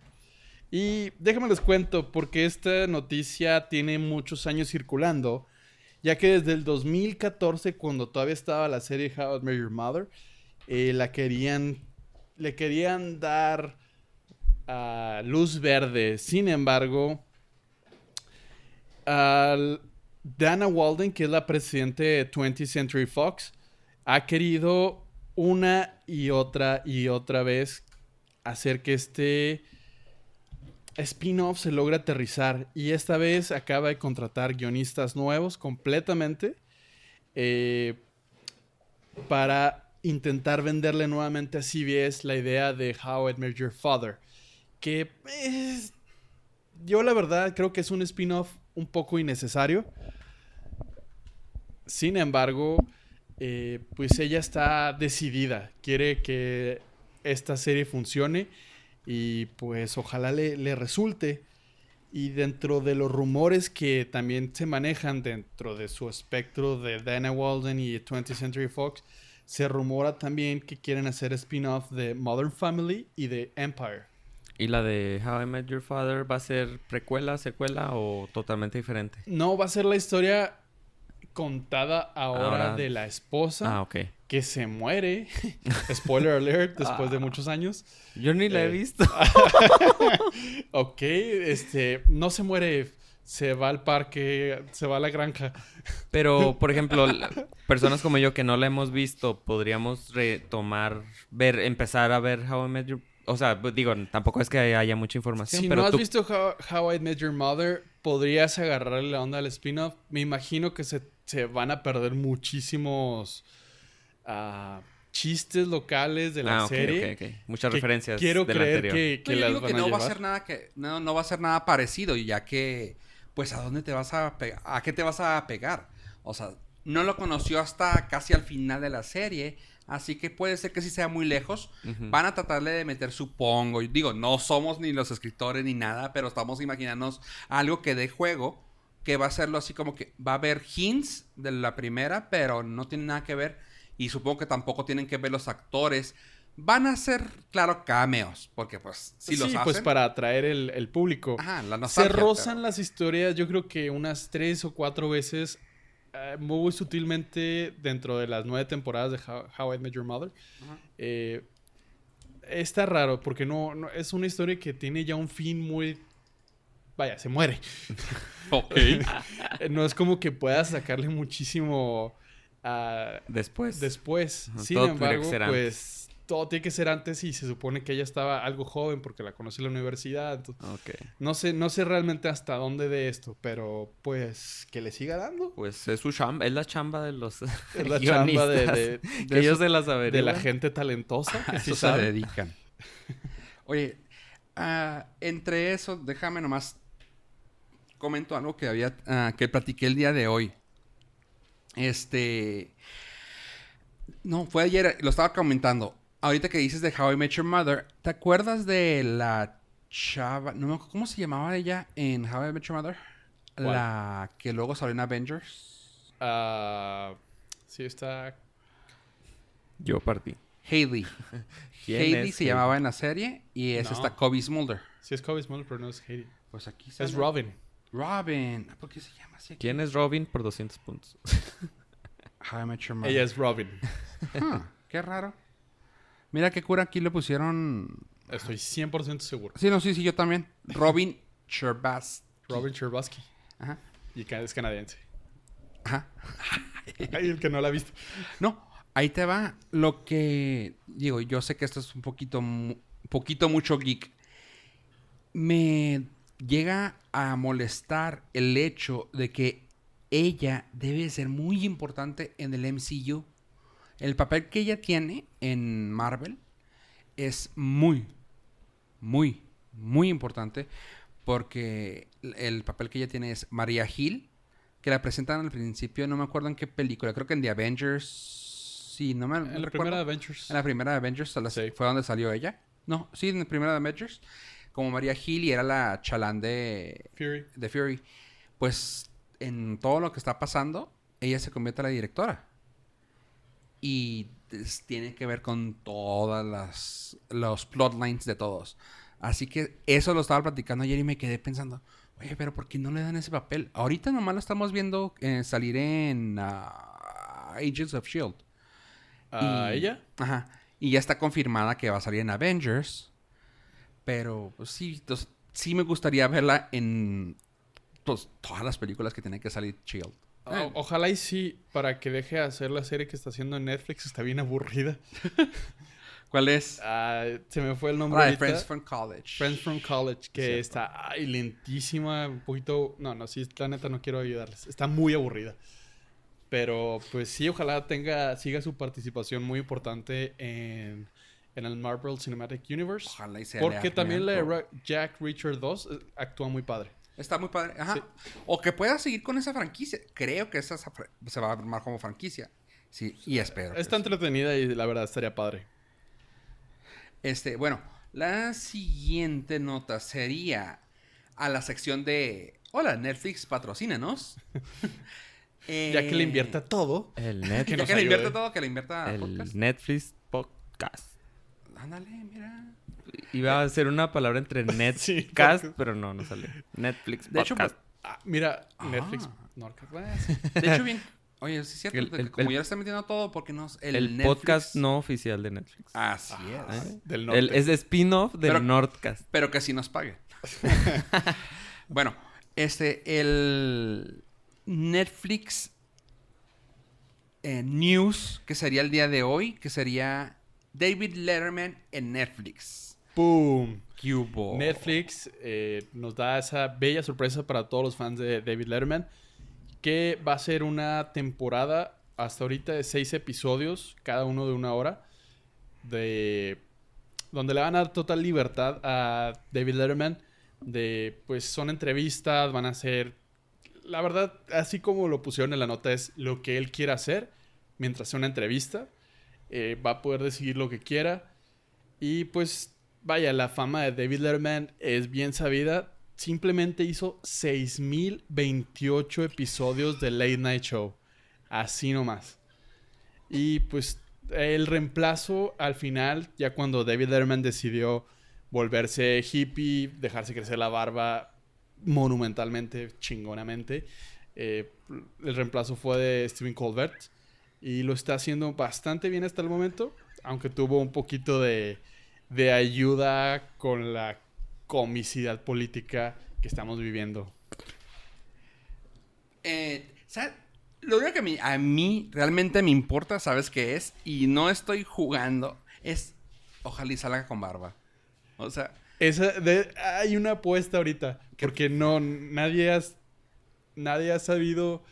Y déjenme les cuento, porque esta noticia tiene muchos años circulando, ya que desde el 2014, cuando todavía estaba la serie How I Met Your Mother, eh, la querían, le querían dar uh, luz verde. Sin embargo, al Dana Walden, que es la presidenta de 20th Century Fox, ha querido una y otra y otra vez hacer que este spin-off se logre aterrizar. Y esta vez acaba de contratar guionistas nuevos completamente eh, para intentar venderle nuevamente a CBS la idea de How I Met Your Father. Que yo la verdad creo que es un spin-off un poco innecesario. Sin embargo, eh, pues ella está decidida, quiere que esta serie funcione y pues ojalá le, resulte. Y dentro de los rumores que también se manejan dentro de su espectro de Dana Walden y 20th Century Fox, se rumora también que quieren hacer spin-off de Modern Family y de Empire. ¿Y la de How I Met Your Father va a ser precuela, secuela o totalmente diferente? No, va a ser la historia contada ahora, de la esposa ah, que se muere. Spoiler alert, después de ah. muchos años. Yo ni la he eh, visto. ok, este, no se muere se va al parque, se va a la granja. Pero, por ejemplo, personas como yo que no la hemos visto, podríamos retomar, ver, empezar a ver How I Met Your... O sea, digo, tampoco es que haya mucha información, Si pero no has tú... visto How, How I Met Your Mother, podrías agarrarle la onda al spin-off. Me imagino que se, se van a perder muchísimos ah, chistes locales de la Ah, ok, serie. ok, ok. Muchas que referencias Quiero de la creer anterior. que, que No, yo las digo van que a no va a ser nada que no, no va a ser nada parecido, ya que pues a dónde te vas a pegar, a qué te vas a pegar. O sea, no lo conoció hasta casi al final de la serie, así que puede ser que sí sea muy lejos. Van a tratarle de meter, supongo, digo, no somos ni los escritores ni nada, pero estamos imaginándonos algo que dé juego, que va a serlo así como que va a haber hints de la primera, pero no tiene nada que ver, y supongo que tampoco tienen que ver los actores. Van a ser, claro, cameos, porque pues si sí, los hacen... pues para atraer el, el público. Ajá, la Se nostalgia, rozan pero- las historias, yo creo que unas tres o cuatro veces, eh, muy sutilmente dentro de las nueve temporadas de How, How I Met Your Mother. Eh, está raro porque no, no- es una historia que tiene ya un fin muy... Vaya, se muere. Ok. No es como que puedas sacarle muchísimo ah, Después. después. Sin todo tendría que embargo, pues todo tiene que ser antes y se supone que ella estaba algo joven porque la conocí en la universidad. entonces, no sé, no sé realmente hasta dónde de esto, pero pues que le siga dando. Pues es su chamba, es la chamba de los Es la chamba de, de- de ellos se las de averiguan. la gente talentosa que A sí eso se dedican. Oye, ah, entre eso, déjame nomás comento algo que había ah, que platiqué el día de hoy. Este no, fue ayer, lo estaba comentando. Ahorita que dices de How I Met Your Mother, ¿te acuerdas de la chava, no me acuerdo cómo se llamaba ella en How I Met Your Mother? ¿Cuál? La que luego salió en Avengers. Ah, sí, está. Yo partí. Hailey. ¿Quién Hailey es se llamaba en la serie y es No. esta Kobe Smulder. Sí, es Kobe Smulders, pero no es Haiti. Pues aquí Es sale. Robin. Robin. ¿Por qué se llama así? aquí? ¿Quién es Robin por 200 puntos? How I Met Your Mother. Ella es Robin. Huh, qué raro. Mira qué cura aquí le pusieron. Estoy 100% seguro. Sí, no, sí, sí, yo también. Robin Sherbas. Robin Cherbatsky. Ajá. Y es canadiense. Ajá. Ay, el que no la ha visto. No, ahí te va. Lo que digo, yo sé que esto es un poquito, poquito mucho geek. Me llega a molestar el hecho de que ella debe ser muy importante en el MCU. El papel que ella tiene en Marvel es muy, muy, muy importante porque el papel que ella tiene es María Hill, que la presentan al principio, no me acuerdo en qué película, creo que en The Avengers, sí, no me En la recuerdo. primera Adventures. En la primera Avengers Sí. fue donde salió ella. No, sí, en la primera de Avengers, como María Hill y era la chalán de, Fury. de Fury. Pues en todo lo que está pasando, ella se convierte en la directora. Y es- tiene que ver con todas las los plotlines de todos. Así que eso lo estaba platicando ayer y me quedé pensando, oye, pero ¿por qué no le dan ese papel? Ahorita nomás lo estamos viendo eh, salir en ah, Agents of Shield. ¿A Y- ella? Ajá. Y ya está confirmada que va a salir en Avengers. Pero pues, sí, entonces, sí me gustaría verla en pues, todas las películas que tiene que salir Shield. O- ojalá y sí, para que deje de hacer la serie que está haciendo en Netflix. Está bien aburrida. ¿Cuál es? Ah, se me fue el nombre de ahorita. Friends from College. Friends from College, que Cierto. está ay, lentísima, un poquito... No, no, sí, la neta no quiero ayudarles. Está muy aburrida. Pero pues sí, ojalá tenga, siga su participación muy importante en, en el Marvel Cinematic Universe. Ojalá y sea Porque también la de Jack Reacher 2 eh, actúa muy padre. Está muy padre. Ajá. Sí. O que pueda seguir con esa franquicia. Creo que esa se va a armar como franquicia. Sí, y espero. Está sí. entretenida y la verdad estaría padre. Este, bueno, la siguiente nota sería a la sección de Hola, Netflix, patrocínanos. Ya que le Eh, invierta todo. El Que Ya Netflix. nos que le invierte ayude. todo, que le invierta El podcast. Netflix Podcast. Ándale, mira. Iba a ser una palabra entre Netcast, pero no, no salió. Netflix De hecho, Podcast. Ah, mira, Ah. Netflix. Bueno, De hecho, bien. Oye, sí es cierto. El- el- como el- ya está metiendo todo, porque no? El, el Netflix- podcast no oficial de Netflix. Así Ah, es. del norte. El- es de spin-off del Pero- Nordcast. Pero que sí nos pague. bueno, Este, el Netflix eh, News, que sería el día de hoy, que sería David Letterman en Netflix. ¡Pum! ¿Qué hubo? Netflix eh, nos da esa bella sorpresa para todos los fans de David Letterman, que va a ser una temporada hasta ahorita de seis episodios, cada uno de una hora, de donde le van a dar total libertad a David Letterman, de pues son entrevistas, van a ser, la verdad, así como lo pusieron en la nota, es lo que él quiera hacer mientras sea una entrevista, eh, va a poder decidir lo que quiera y pues vaya, la fama de David Letterman es bien sabida. Simplemente hizo 6.028 episodios de Late Night Show. Así nomás. Y pues el reemplazo al final, ya cuando David Letterman decidió volverse hippie, dejarse crecer la barba monumentalmente, chingonamente, eh, el reemplazo fue de Stephen Colbert. Y lo está haciendo bastante bien hasta el momento, aunque tuvo un poquito de, de ayuda con la comicidad política que estamos viviendo. Eh, ¿sabes? Lo único que a mí, a mí realmente me importa, ¿sabes qué es? Y no estoy jugando, es ojalá y salga con barba. O sea... Esa de- hay una apuesta ahorita, porque no, nadie, has, nadie ha sabido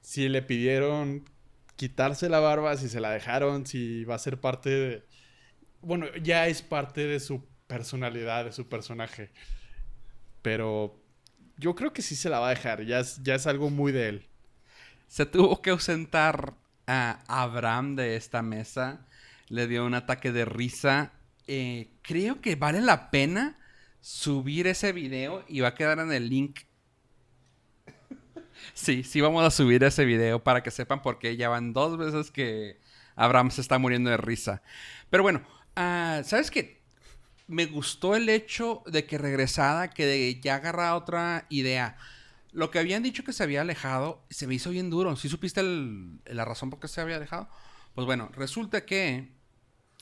si le pidieron quitarse la barba, si se la dejaron, si va a ser parte de... Bueno, ya es parte de su personalidad, de su personaje. Pero yo creo que sí se la va a dejar, ya es, ya es algo muy de él. Se tuvo que ausentar a Abraham de esta mesa. Le dio un ataque de risa. Eh, creo que vale la pena subir ese video y va a quedar en el link. sí, sí vamos a subir ese video para que sepan por qué ya van dos veces que Abraham se está muriendo de risa. Pero bueno, ah, ¿sabes qué? Me gustó el hecho de que regresara, que ya agarra otra idea. Lo que habían dicho que se había alejado, se me hizo bien duro. ¿Sí supiste el- la razón por qué se había alejado? Pues bueno, resulta que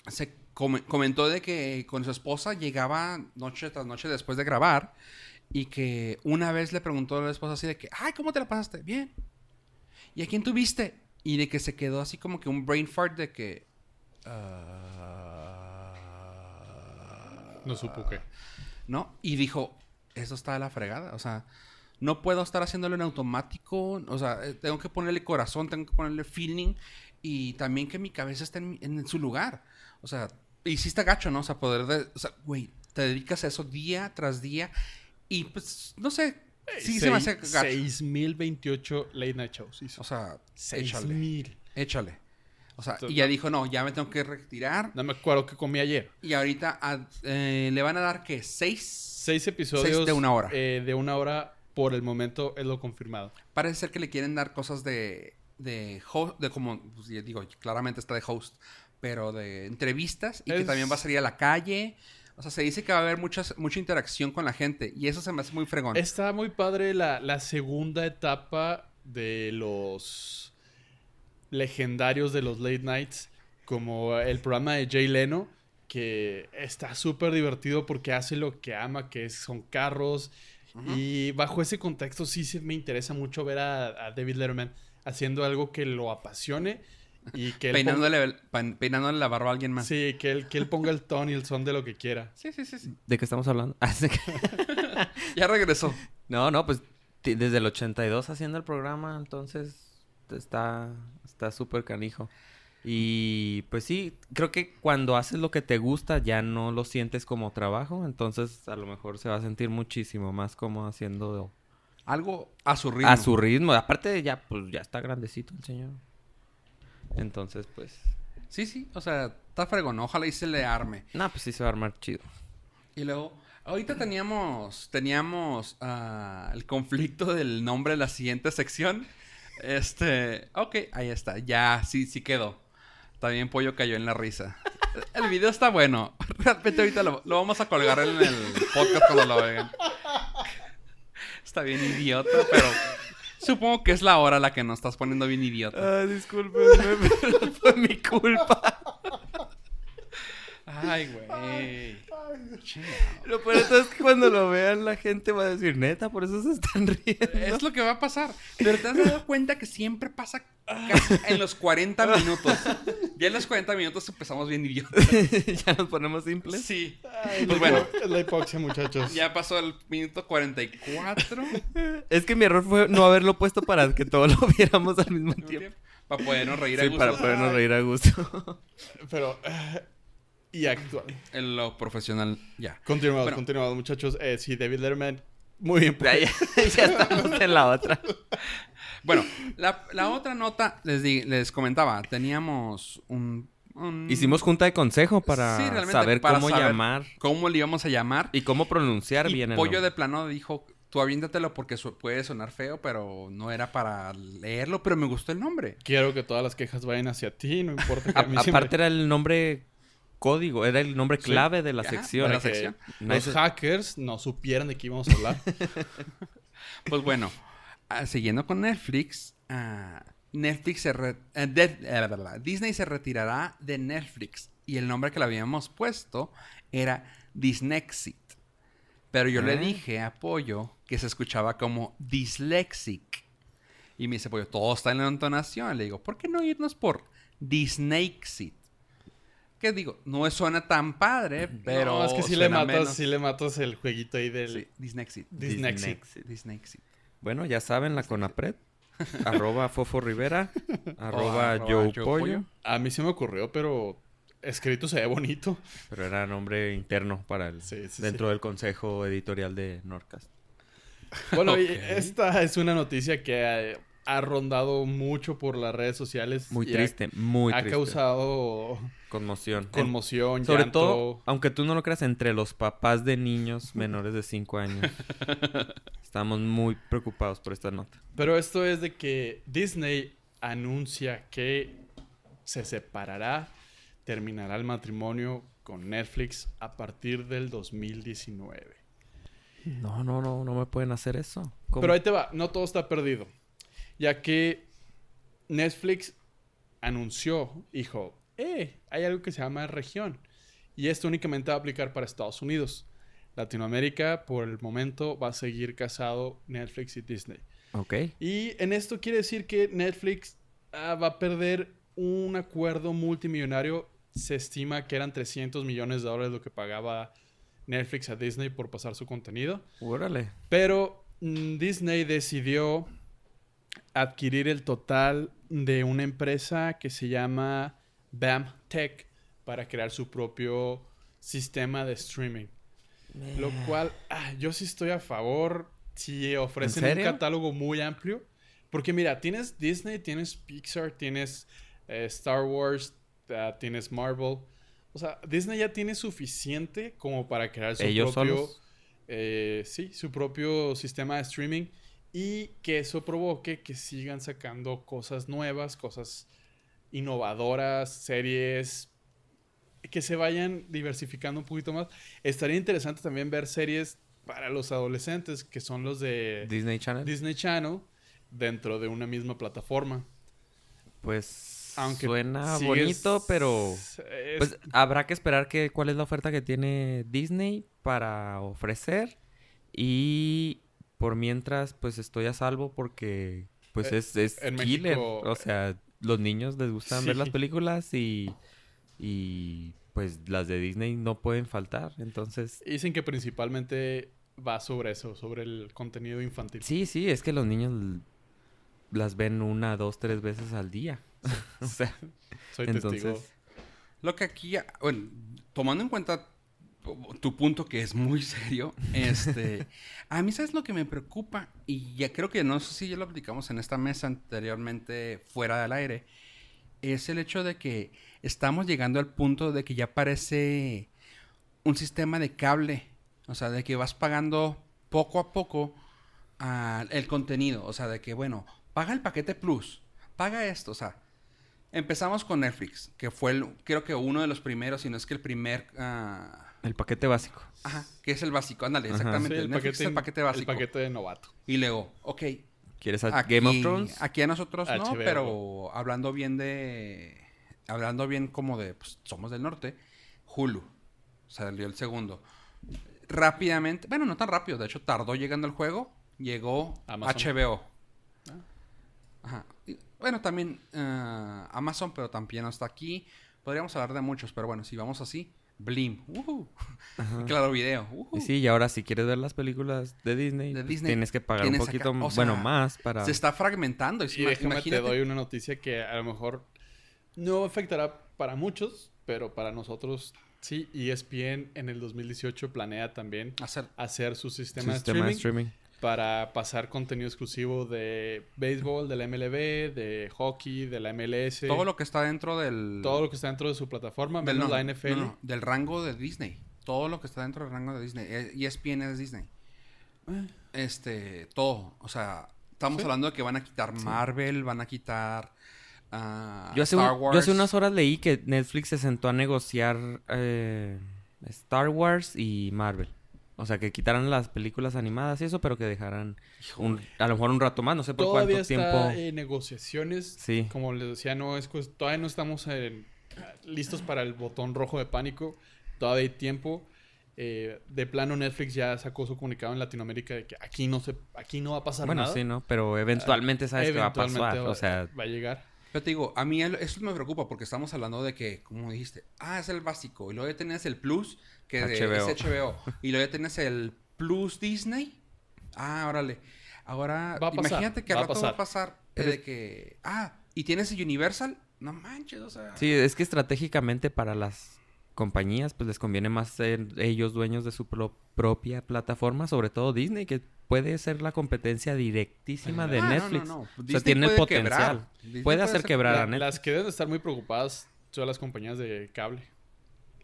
se come- comentó de que con su esposa llegaba noche tras noche después de grabar y que una vez le preguntó a la esposa así de que, ay, ¿cómo te la pasaste? Bien. ¿Y a quién tuviste? Y de que se quedó así como que un brain fart de que... ah, No supo qué. ¿no? Y dijo, eso está de la fregada, o sea, no puedo estar haciéndolo en automático, o sea, eh, tengo que ponerle corazón, tengo que ponerle feeling y también que mi cabeza esté en, en su lugar, o sea, está gacho, ¿no? O sea, poder, de, o sea, güey, te dedicas a eso día tras día y pues, no sé, sí se me hace gacho. 6.028 late night shows hizo. O sea, échale, 6.000. échale. O sea, Entonces, y ya dijo, no, ya me tengo que retirar. No me acuerdo qué comí ayer. Y ahorita ah, eh, le van a dar, ¿qué? ¿Seis? Seis episodios. Seis de una hora. eh, de una hora por el momento es lo confirmado. Parece ser que le quieren dar cosas de, de host, de como, pues, digo, claramente está de host, pero de entrevistas y que también va a salir a la calle. O sea, se dice que va a haber muchas, mucha interacción con la gente y eso se me hace muy fregón. Está muy padre la, la segunda etapa de los legendarios de los late nights, como el programa de Jay Leno, que está súper divertido porque hace lo que ama, que es- son carros. Y bajo ese contexto sí, se me interesa mucho ver a, a David Letterman haciendo algo que lo apasione y que él Peinándole, peinándole la barba a alguien más. Sí, que él, que él ponga el tono y el son de lo que quiera. sí, sí, sí. sí. ¿De qué estamos hablando? Ah, sí. Ya regresó. no, no, pues desde el 82 haciendo el programa, entonces está está súper canijo. Y pues sí, creo que cuando haces lo que te gusta ya no lo sientes como trabajo, entonces a lo mejor se va a sentir muchísimo más como haciendo Algo a su ritmo. a su ritmo. Aparte de ya, pues ya está grandecito el señor. Entonces, pues, Sí, sí. O sea, está fregón. Ojalá y se le arme. no, pues sí se va a armar chido. Y luego, ahorita teníamos, teníamos ah, el conflicto del nombre de la siguiente sección. Este, ok, ahí está, ya, sí, sí quedó. También Pollo cayó en la risa. El video está bueno. Realmente ahorita lo, lo vamos a colgar en el podcast cuando lo vean. Está bien idiota, pero supongo que es la hora la que nos estás poniendo bien idiota. discúlpenme, pero fue mi culpa. Ay, güey. Lo peor es que cuando lo vean la gente va a decir, neta, por eso se están riendo. Es lo que va a pasar. Pero te has dado cuenta que siempre pasa casi en los 40 minutos. Ya en los 40 minutos empezamos bien idiotas. ya nos ponemos simples. Sí. Ay, Pues bueno. la hipoxia, muchachos. Ya pasó el minuto 44. Es que mi error fue no haberlo puesto para que todos lo viéramos al mismo tiempo. Para podernos reír a Sí, gusto. para podernos reír a gusto. Pero. eh, y actual. En lo profesional, ya. Continuamos, Bueno. continuamos, muchachos. Eh, sí, David Letterman. Muy bien. ya, ya- estamos en la otra. Bueno, la, la otra nota, les, di- les comentaba, teníamos un... un- Hicimos junta de consejo para Sí, saber para cómo saber llamar ¿Cómo le íbamos a llamar? y cómo pronunciar Y bien el Pollo nombre. de plano dijo, tú aviéntatelo porque su- puede sonar feo, pero no era para leerlo, pero me gustó el nombre. Quiero que todas las quejas vayan hacia ti, no importa que A- a mí aparte era el nombre código, era el nombre Sí. clave de la Ajá, sección. de la los hackers no supieran de qué íbamos a hablar. Pues bueno, ah, siguiendo con Netflix, ah, Netflix se re- eh, de- eh, Disney se retirará de Netflix y el nombre que le habíamos puesto era Disnexit. Pero yo le Ah. dije a Pollo que se escuchaba como dyslexic. Y me dice, Pollo, todo está en la entonación. Le digo, ¿por qué no irnos por Disnexit? Que digo, no suena tan padre, pero no, es que si le matas, menos. le matas el jueguito ahí del Sí, Disnexit. Disnexit. Disnexit. Bueno, ya saben, la Conapred. arroba Fofo Rivera. arroba arroba Joe Joe Pollo. Pollo. A mí se me ocurrió, pero escrito se ve bonito. Pero era nombre interno para el Sí, sí, dentro del consejo editorial de Nordcast. Bueno, y esta es una noticia que ha, ha rondado mucho por las redes sociales. Muy ha- triste, muy Ha, triste. causado conmoción. Conmoción, Sobre llanto. todo, aunque tú no lo creas, entre los papás de niños menores de 5 años. Estamos muy preocupados por esta nota. Pero esto es de que Disney anuncia que se separará, terminará el matrimonio con Netflix a partir del 2019. No, no, no, no me pueden hacer eso. ¿Cómo? Pero ahí te va, no todo está perdido. Ya que Netflix anunció, dijo, eh, hay algo que se llama región. Y esto únicamente va a aplicar para Estados Unidos. Latinoamérica, por el momento, va a seguir casado Netflix y Disney. Ok. Y en esto quiere decir que Netflix ah, va a perder un acuerdo multimillonario. Se estima que eran 300 millones de dólares lo que pagaba Netflix a Disney por pasar su contenido. Órale. Pero mm, Disney decidió adquirir el total de una empresa que se llama BAM Tech para crear su propio sistema de streaming. Lo cual, ah, yo sí estoy a favor si ofrecen un catálogo muy amplio. Porque mira, tienes Disney, tienes Pixar, tienes eh, Star Wars, ah, tienes Marvel. O sea, Disney ya tiene suficiente como para crear su ¿Ellos propio... eh, sí, su propio sistema de streaming. Y que eso provoque que sigan sacando cosas nuevas, cosas innovadoras, series que se vayan diversificando un poquito más. Estaría interesante también ver series para los adolescentes, que son los de Disney Channel. Disney Channel, dentro de una misma plataforma. Pues Aunque suena sigues- bonito, pero es- pues habrá que esperar que cuál es la oferta que tiene Disney para ofrecer y por mientras pues estoy a salvo porque pues Eh, es, es en killer, México- o sea, los niños les gustan ver las películas y y pues las de Disney no pueden faltar, entonces dicen que principalmente va sobre eso, sobre el contenido infantil. sí, sí, es que los niños las ven una, dos, tres veces al día. o sea, Soy entonces testigo. Lo que aquí, bueno, tomando en cuenta tu punto que es muy serio, este, a mí sabes lo que me preocupa y ya creo que no sé si ya lo platicamos en esta mesa anteriormente fuera del aire, es el hecho de que estamos llegando al punto de que ya parece un sistema de cable, o sea, de que vas pagando poco a poco ah, el contenido, o sea, de que bueno, paga el paquete plus, paga esto, o sea, Empezamos con Netflix, que fue el- creo que uno de los primeros, si no es que el primer... ah, el paquete básico. ajá, que es el básico, ándale, Ajá. exactamente. Sí, el Netflix es el paquete básico. El paquete de novato. Y luego, ok, ¿Quieres a aquí, Game of Thrones? aquí a nosotros no, pero hablando bien de... Hablando bien como de, pues, somos del norte, Hulu. Salió el segundo. Rápidamente, bueno, no tan rápido, de hecho tardó llegando el juego, llegó Amazon. HBO. Ajá. Y, bueno, también eh, Amazon, pero también está aquí. Podríamos hablar de muchos, pero bueno, si vamos así, Blim. Ujú. Claro, video. Y sí, y ahora si quieres ver las películas de Disney, De pues, Disney, tienes que pagar tienes un poquito, o bueno, más para... Se está fragmentando. Y, Y déjame imagínate- te doy una noticia que a lo mejor no afectará para muchos, pero para nosotros sí. E ESPN en el 2018 planea también hacer hacer su sistema, sistema de de streaming, streaming. Para pasar contenido exclusivo de béisbol, de la MLB, de hockey, de la MLS. todo lo que está dentro del... todo lo que está dentro de su plataforma, del, menos no, la no, NFL. no, del rango de Disney. Todo lo que está dentro del rango de Disney. Eh, ESPN es Disney. Este, todo. O sea, estamos Sí. hablando de que van a quitar Marvel, van a quitar ah, Yo hace, un- Star yo hace Wars. unas horas leí que Netflix se sentó a negociar eh, Star Wars y Marvel. O sea, que quitaran las películas animadas y eso, pero que dejaran un- a lo mejor un rato más, no sé por Todavía cuánto está tiempo. en negociaciones. Sí. Como les decía, no es cues- todavía no estamos en- listos para el botón rojo de pánico. Todavía hay tiempo. Eh, de plano Netflix ya sacó su comunicado en Latinoamérica de que aquí no se aquí no va a pasar Bueno, nada. sí, ¿no? Pero eventualmente sabes que va a pasar. va- O sea, va a llegar. Pero te digo, a mí eso me preocupa porque estamos hablando de que, como dijiste, ah, es el básico. Y luego ya tenés el Plus, que de- HBO. es HBO. y luego ya tenés el Plus Disney. Ah, órale. Ahora, Va a pasar, imagínate que al va a rato va a pasar. eh, Pero de que, ah, y tienes el Universal. No manches, o sea. sí, es que estratégicamente para las compañías, pues les conviene más ser ellos dueños de su pro- propia plataforma, sobre todo Disney, que puede ser la competencia directísima de Ah, no, no, Netflix. no. O sea, tiene el potencial. Puede puede hacer quebrar a Netflix. las que deben estar muy preocupadas son las compañías de cable,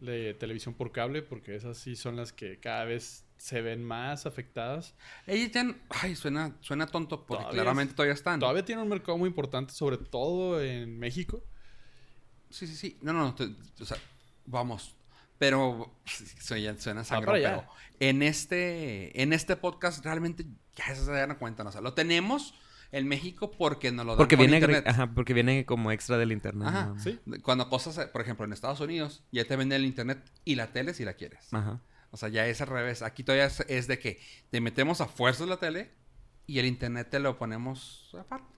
de televisión por cable, porque esas sí son las que cada vez se ven más afectadas. Ellos ya, no- ay, suena, suena tonto porque Todavía claramente es- todavía están. Todavía tienen un mercado muy importante, sobre todo en México. Sí, sí, sí. No, no, no. te- o sea, vamos. Pero suena, suena sangre, en este, en este podcast realmente ya se dan cuenta. O sea, lo tenemos en México porque nos lo dan Porque por viene, internet. ajá, porque viene como extra del internet. Ajá. Sí. Cuando cosas, por ejemplo, en Estados Unidos, ya te venden el internet y la tele si la quieres. Ajá. O sea, ya es al revés. Aquí todavía es, es de que te metemos a fuerzas la tele y el internet te lo ponemos aparte.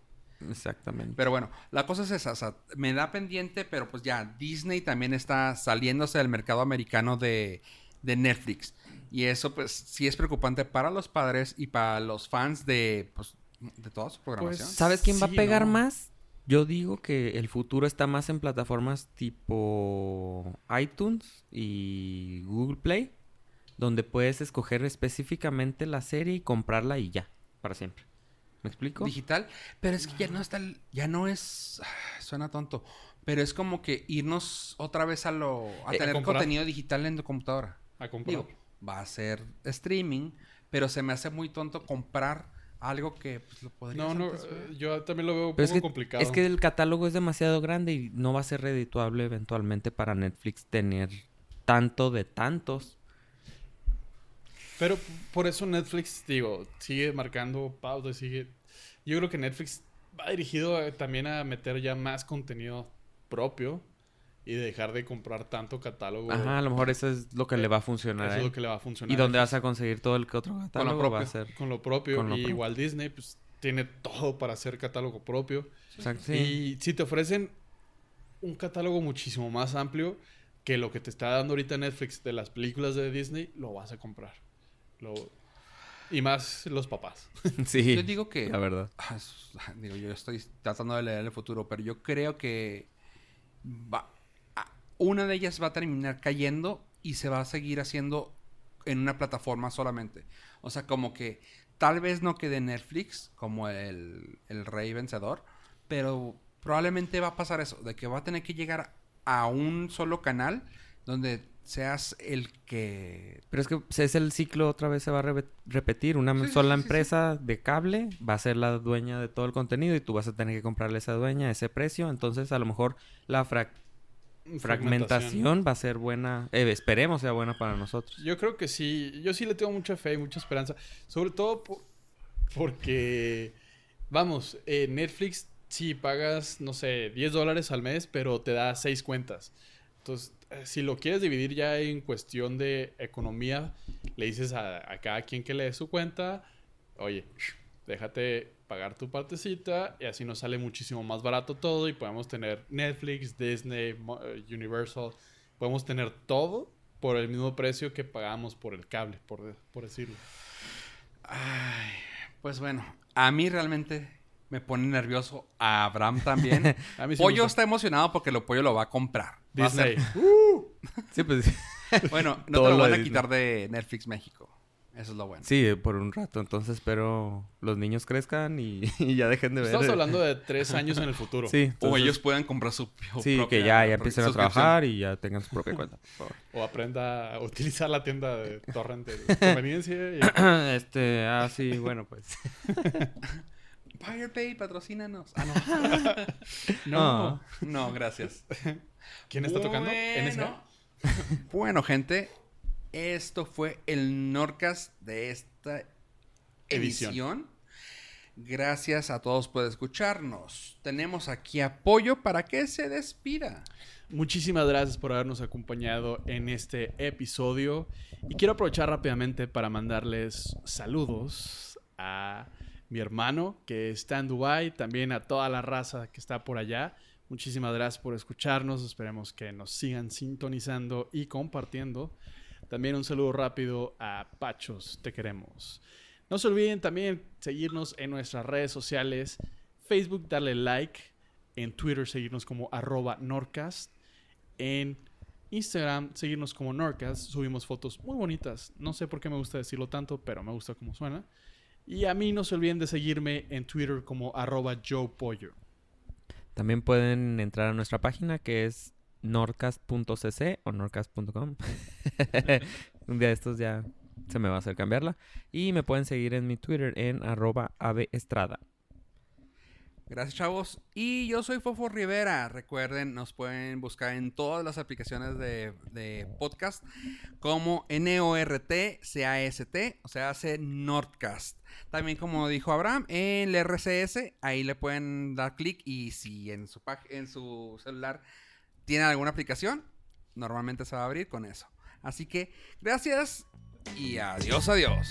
Exactamente. Pero bueno, la cosa es esa, o sea, me da pendiente, pero pues ya, Disney también está saliéndose del mercado americano de, de Netflix. Y eso pues sí es preocupante para los padres y para los fans de, pues, de toda su programación. Pues, ¿Sabes quién va a pegar ¿no? más? Yo digo que el futuro está más en plataformas tipo iTunes y Google Play, donde puedes escoger específicamente la serie y comprarla y ya, para siempre. ¿Me explico? digital, pero es que ya no está, el- ya no es, suena tonto, pero es como que irnos otra vez a lo, a Eh, tener contenido digital en tu computadora. A comprar. Digo, va a ser streaming, pero se me hace muy tonto comprar algo que pues, lo podrías no, no, antes eh, yo también lo veo un Pero es poco que, complicado. es que el catálogo es demasiado grande y no va a ser redituable eventualmente para Netflix tener tanto de tantos. Pero por eso Netflix, digo, sigue marcando pauta, sigue... Yo creo que Netflix va dirigido a- también a meter ya más contenido propio y dejar de comprar tanto catálogo. Ajá, a lo mejor eso es lo que le va a funcionar. Eso a es él. lo que le va a funcionar. ¿Y dónde vas a conseguir todo el que otro catálogo? Va a propio. ser... Con lo propio. Con lo y propio. igual Disney, pues, tiene todo para hacer catálogo propio. Exacto, sí. Y si te ofrecen un catálogo muchísimo más amplio que lo que te está dando ahorita Netflix de las películas de Disney, lo vas a comprar. Lo... Y más los papás. Sí, Yo digo que la verdad. Ah, Digo, yo estoy tratando de leer el futuro, pero yo creo que va, una de ellas va a terminar cayendo y se va a seguir haciendo en una plataforma solamente. O sea, como que tal vez no quede Netflix como el, el rey vencedor, pero probablemente va a pasar eso, de que va a tener que llegar a un solo canal donde seas el que... Pero es que es el ciclo otra vez se va a re- repetir. Una Sí, sola sí, sí, empresa de cable va a ser la dueña de todo el contenido y tú vas a tener que comprarle a esa dueña ese precio. Entonces, a lo mejor la fragmentación va a ser buena. eh, esperemos sea buena para nosotros. Yo creo que sí. Yo sí le tengo mucha fe y mucha esperanza. Sobre todo po- porque, vamos, eh, Netflix, sí pagas, no sé, 10 dólares al mes, pero te da 6 cuentas. Entonces, eh, si lo quieres dividir ya en cuestión de economía, le dices a, a cada quien que le dé su cuenta, oye, déjate pagar tu partecita y así nos sale muchísimo más barato todo y podemos tener Netflix, Disney, eh, Universal, podemos tener todo por el mismo precio que pagamos por el cable, por, de- por decirlo. Ay, pues bueno, a mí realmente me pone nervioso. A Abraham también. A mí sí Pollo está emocionado porque lo pollo lo va a comprar. Va a ser- Disney. Sí, pues Bueno, no te lo lo van a quitar de Netflix México. Eso es lo bueno. sí, por un rato. Entonces espero los niños crezcan y, y ya dejen de ver. Estamos hablando de tres años en el futuro. Sí, o ellos puedan comprar su Sí, propia que ya, ya empiecen a trabajar y ya tengan su propia cuenta. por favor. O aprenda a utilizar la tienda de torrent de conveniencia. y- este, ah, sí, bueno, pues. Pirate Bay, patrocínanos. Ah, no. No. no, gracias. ¿Quién está tocando? NSA. Bueno. bueno, gente, esto fue el Norcas de esta Edición. edición. Gracias a todos por escucharnos. Tenemos aquí apoyo para que se despida. Muchísimas gracias por habernos acompañado en este episodio. Y quiero aprovechar rápidamente para mandarles saludos a mi hermano que está en Dubai, también a toda la raza que está por allá. Muchísimas gracias por escucharnos. Esperemos que nos sigan sintonizando y compartiendo. También un saludo rápido a Pachos, te queremos. No se olviden también seguirnos en nuestras redes sociales. Facebook, darle like. En Twitter, seguirnos como arroba Norcast. En Instagram, seguirnos como Norcast. Subimos fotos muy bonitas. No sé por qué me gusta decirlo tanto, pero me gusta como suena. Y a mí no se olviden de seguirme en Twitter como arroba Joe Pollo. También pueden entrar a nuestra página que es norcast.cc o norcast.com. Un día de estos ya se me va a hacer cambiarla. Y me pueden seguir en mi Twitter en arroba aveestrada. Gracias, chavos. Y yo soy Fofo Rivera. Recuerden, nos pueden buscar en todas las aplicaciones de, de podcast como N-O-R-T-C-A-S-T, o sea, hace Nordcast. También, como dijo Abraham, en el RCS, ahí le pueden dar clic y si en su, en su celular tienen alguna aplicación, normalmente se va a abrir con eso. Así que, gracias y adiós, adiós.